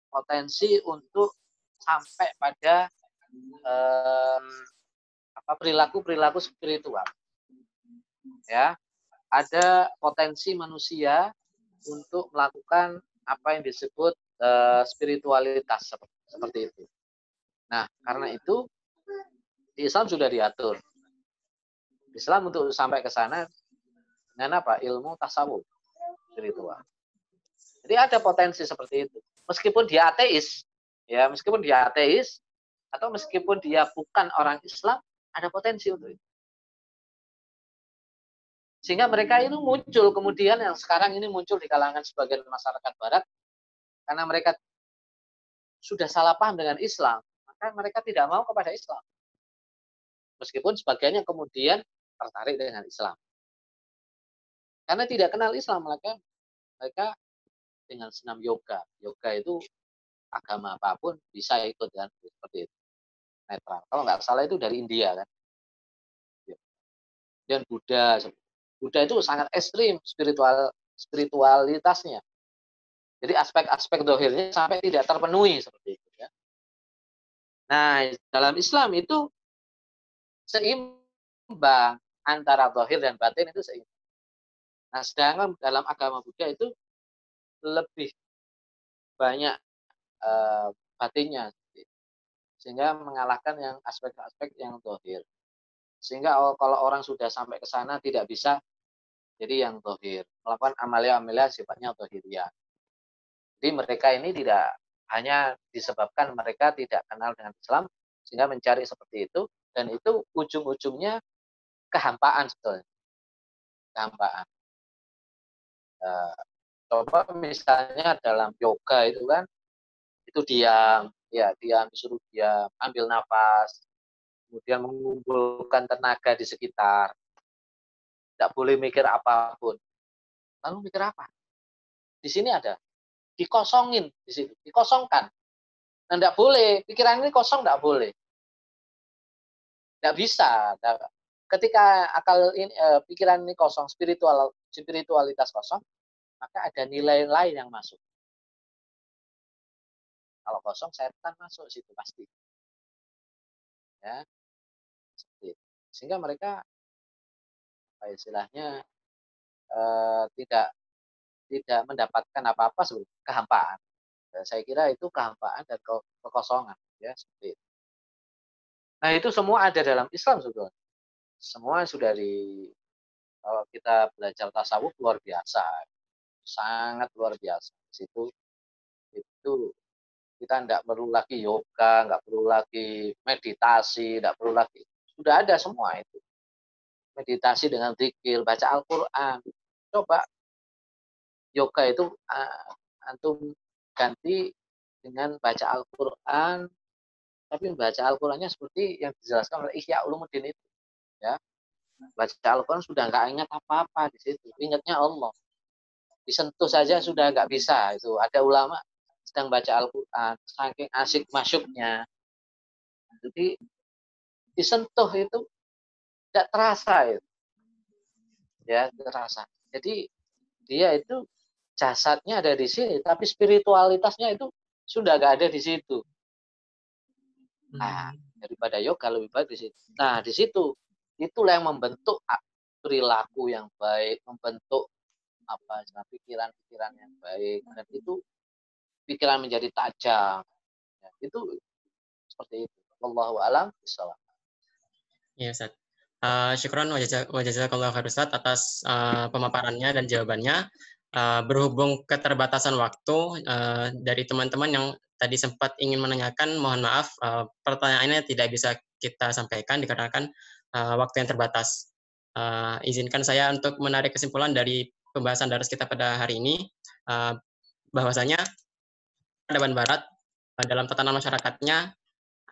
Potensi untuk sampai pada um, apa perilaku-perilaku spiritual. Ya, ada potensi manusia untuk melakukan apa yang disebut uh, spiritualitas seperti, seperti itu. Nah, karena itu di Islam sudah diatur. Islam untuk sampai ke sana dengan apa? Ilmu tasawuf spiritual. Jadi ada potensi seperti itu. Meskipun dia ateis, ya meskipun dia ateis atau meskipun dia bukan orang Islam, ada potensi untuk itu. Sehingga mereka itu muncul kemudian yang sekarang ini muncul di kalangan sebagian masyarakat barat karena mereka sudah salah paham dengan Islam, maka mereka tidak mau kepada Islam. Meskipun sebagiannya kemudian tertarik dengan Islam. Karena tidak kenal Islam, mereka mereka dengan senam yoga. Yoga itu agama apa pun bisa ikut dan seperti itu. netral. Kalau nggak salah itu dari India kan. Ya. Dan Buddha, Buddha itu sangat ekstrim spiritual spiritualitasnya. Jadi aspek-aspek dohirnya sampai tidak terpenuhi seperti itu ya. Nah, dalam Islam itu seimbang antara dohir dan batin itu seimbang. Nah, sedangkan dalam agama Buddha itu lebih banyak uh, batinnya sehingga mengalahkan yang aspek-aspek yang dohir. Sehingga kalau orang sudah sampai ke sana tidak bisa jadi yang dohir, melakukan amalia-amalia sifatnya dohiriyah. Jadi mereka ini tidak hanya disebabkan mereka tidak kenal dengan Islam, sehingga mencari seperti itu, dan itu ujung-ujungnya kehampaan sebetulnya. Kehampaan. Uh, coba misalnya dalam yoga itu kan, itu diam, ya dia disuruh dia ambil nafas, kemudian mengumpulkan tenaga di sekitar, tidak boleh mikir apa pun. Lalu mikir apa? Di sini ada dikosongin di sini, dikosongkan. Nah, tidak boleh, pikiran ini kosong tidak boleh. Tidak bisa. Ketika akal ini, eh, pikiran ini kosong, spiritual spiritualitas kosong, maka ada nilai lain yang masuk. Kalau kosong setan masuk situ pasti. Ya. Sehingga mereka apa istilahnya eh, tidak tidak mendapatkan apa-apa sebelum kehampaan. Ya, saya kira itu kehampaan dan ke kekosongan ya seperti itu. Nah, itu semua ada dalam Islam sudah. Semua sudah di kalau kita belajar tasawuf luar biasa. Sangat luar biasa. Di situ itu kita tidak perlu lagi yoga, nggak perlu lagi meditasi, tidak perlu lagi. Sudah ada semua itu. Meditasi dengan zikir, baca Al-Quran. Coba yoga itu uh, antum ganti dengan baca Al-Quran, tapi baca Al-Qurannya seperti yang dijelaskan oleh Ihya Ulumuddin itu. Ya, baca Al-Quran sudah nggak ingat apa-apa di situ, ingatnya Allah. Disentuh saja sudah nggak bisa. Itu ada ulama sedang baca Al-Quran, saking asik masuknya. Jadi disentuh itu tidak terasa itu. Ya, terasa. Jadi dia itu jasadnya ada di sini, tapi spiritualitasnya itu sudah gak ada di situ. Nah, hmm. daripada yoga lebih baik di situ. Nah, di situ itulah yang membentuk perilaku yang baik, membentuk apa pikiran-pikiran yang baik dan itu pikiran menjadi tajam. Ya, itu seperti itu. Allahu alam bisawab. Ya, Ustaz. Uh, syukron wa jazakallahu khair Ustaz atas uh, pemaparannya dan jawabannya. Uh, berhubung keterbatasan waktu uh, dari teman-teman yang tadi sempat ingin menanyakan, mohon maaf uh, pertanyaannya tidak bisa kita sampaikan dikarenakan uh, waktu yang terbatas. Uh, izinkan saya untuk menarik kesimpulan dari pembahasan daras kita pada hari ini, uh, bahwasanya peradaban barat eh, dalam tatanan masyarakatnya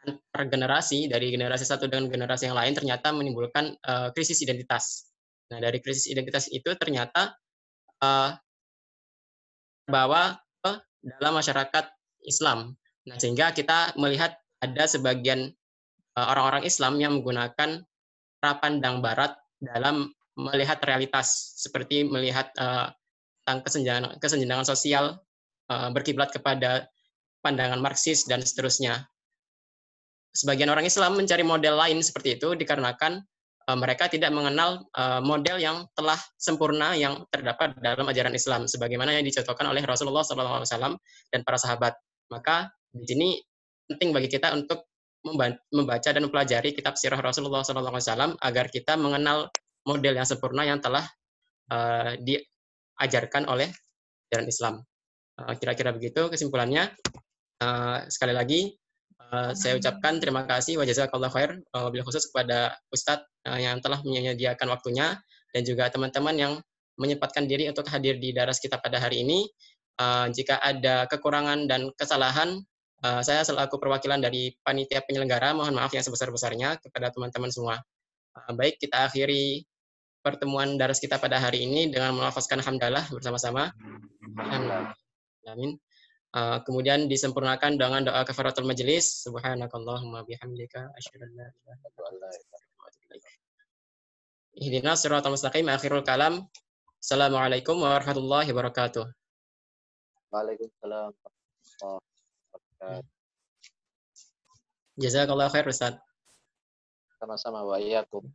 antar generasi dari generasi satu dengan generasi yang lain ternyata menimbulkan uh, krisis identitas. Nah dari krisis identitas itu ternyata uh, bahwa uh, dalam masyarakat Islam. Nah sehingga kita melihat ada sebagian orang-orang uh, Islam yang menggunakan cara pandang Barat dalam melihat realitas seperti melihat uh, tentang kesenjangan, kesenjangan sosial Eh, berkiblat kepada pandangan Marxis dan seterusnya. Sebagian orang Islam mencari model lain seperti itu dikarenakan uh, mereka tidak mengenal uh, model yang telah sempurna yang terdapat dalam ajaran Islam, sebagaimana yang dicontohkan oleh Rasulullah SAW dan para sahabat. Maka di sini penting bagi kita untuk membaca dan mempelajari kitab sirah Rasulullah SAW agar kita mengenal model yang sempurna yang telah uh, diajarkan oleh ajaran Islam. Eh, kira-kira begitu kesimpulannya. Eh, sekali lagi eh, saya ucapkan terima kasih wa jazakallah khair wabil khusus kepada Ustadz yang telah menyediakan waktunya dan juga teman-teman yang menyempatkan diri untuk hadir di daras kita pada hari ini. jika ada kekurangan dan kesalahan, saya selaku perwakilan dari panitia penyelenggara mohon maaf yang sebesar-besarnya kepada teman-teman semua. baik, kita akhiri pertemuan daras kita pada hari ini dengan melafazkan hamdalah bersama-sama. Alhamdulillah. Amin. Uh, kemudian disempurnakan dengan doa kafaratul majelis. Subhanakallahumma bihamdika asyhadu an la ilaha illa anta astaghfiruka wa atubu ilaik. Ihdinas siratal mustaqim akhirul kalam. Assalamualaikum warahmatullahi wabarakatuh. Waalaikumsalam. warahmatullahi wabarakatuh. Jazakallah khair Ustaz. Sama-sama wa iyyakum.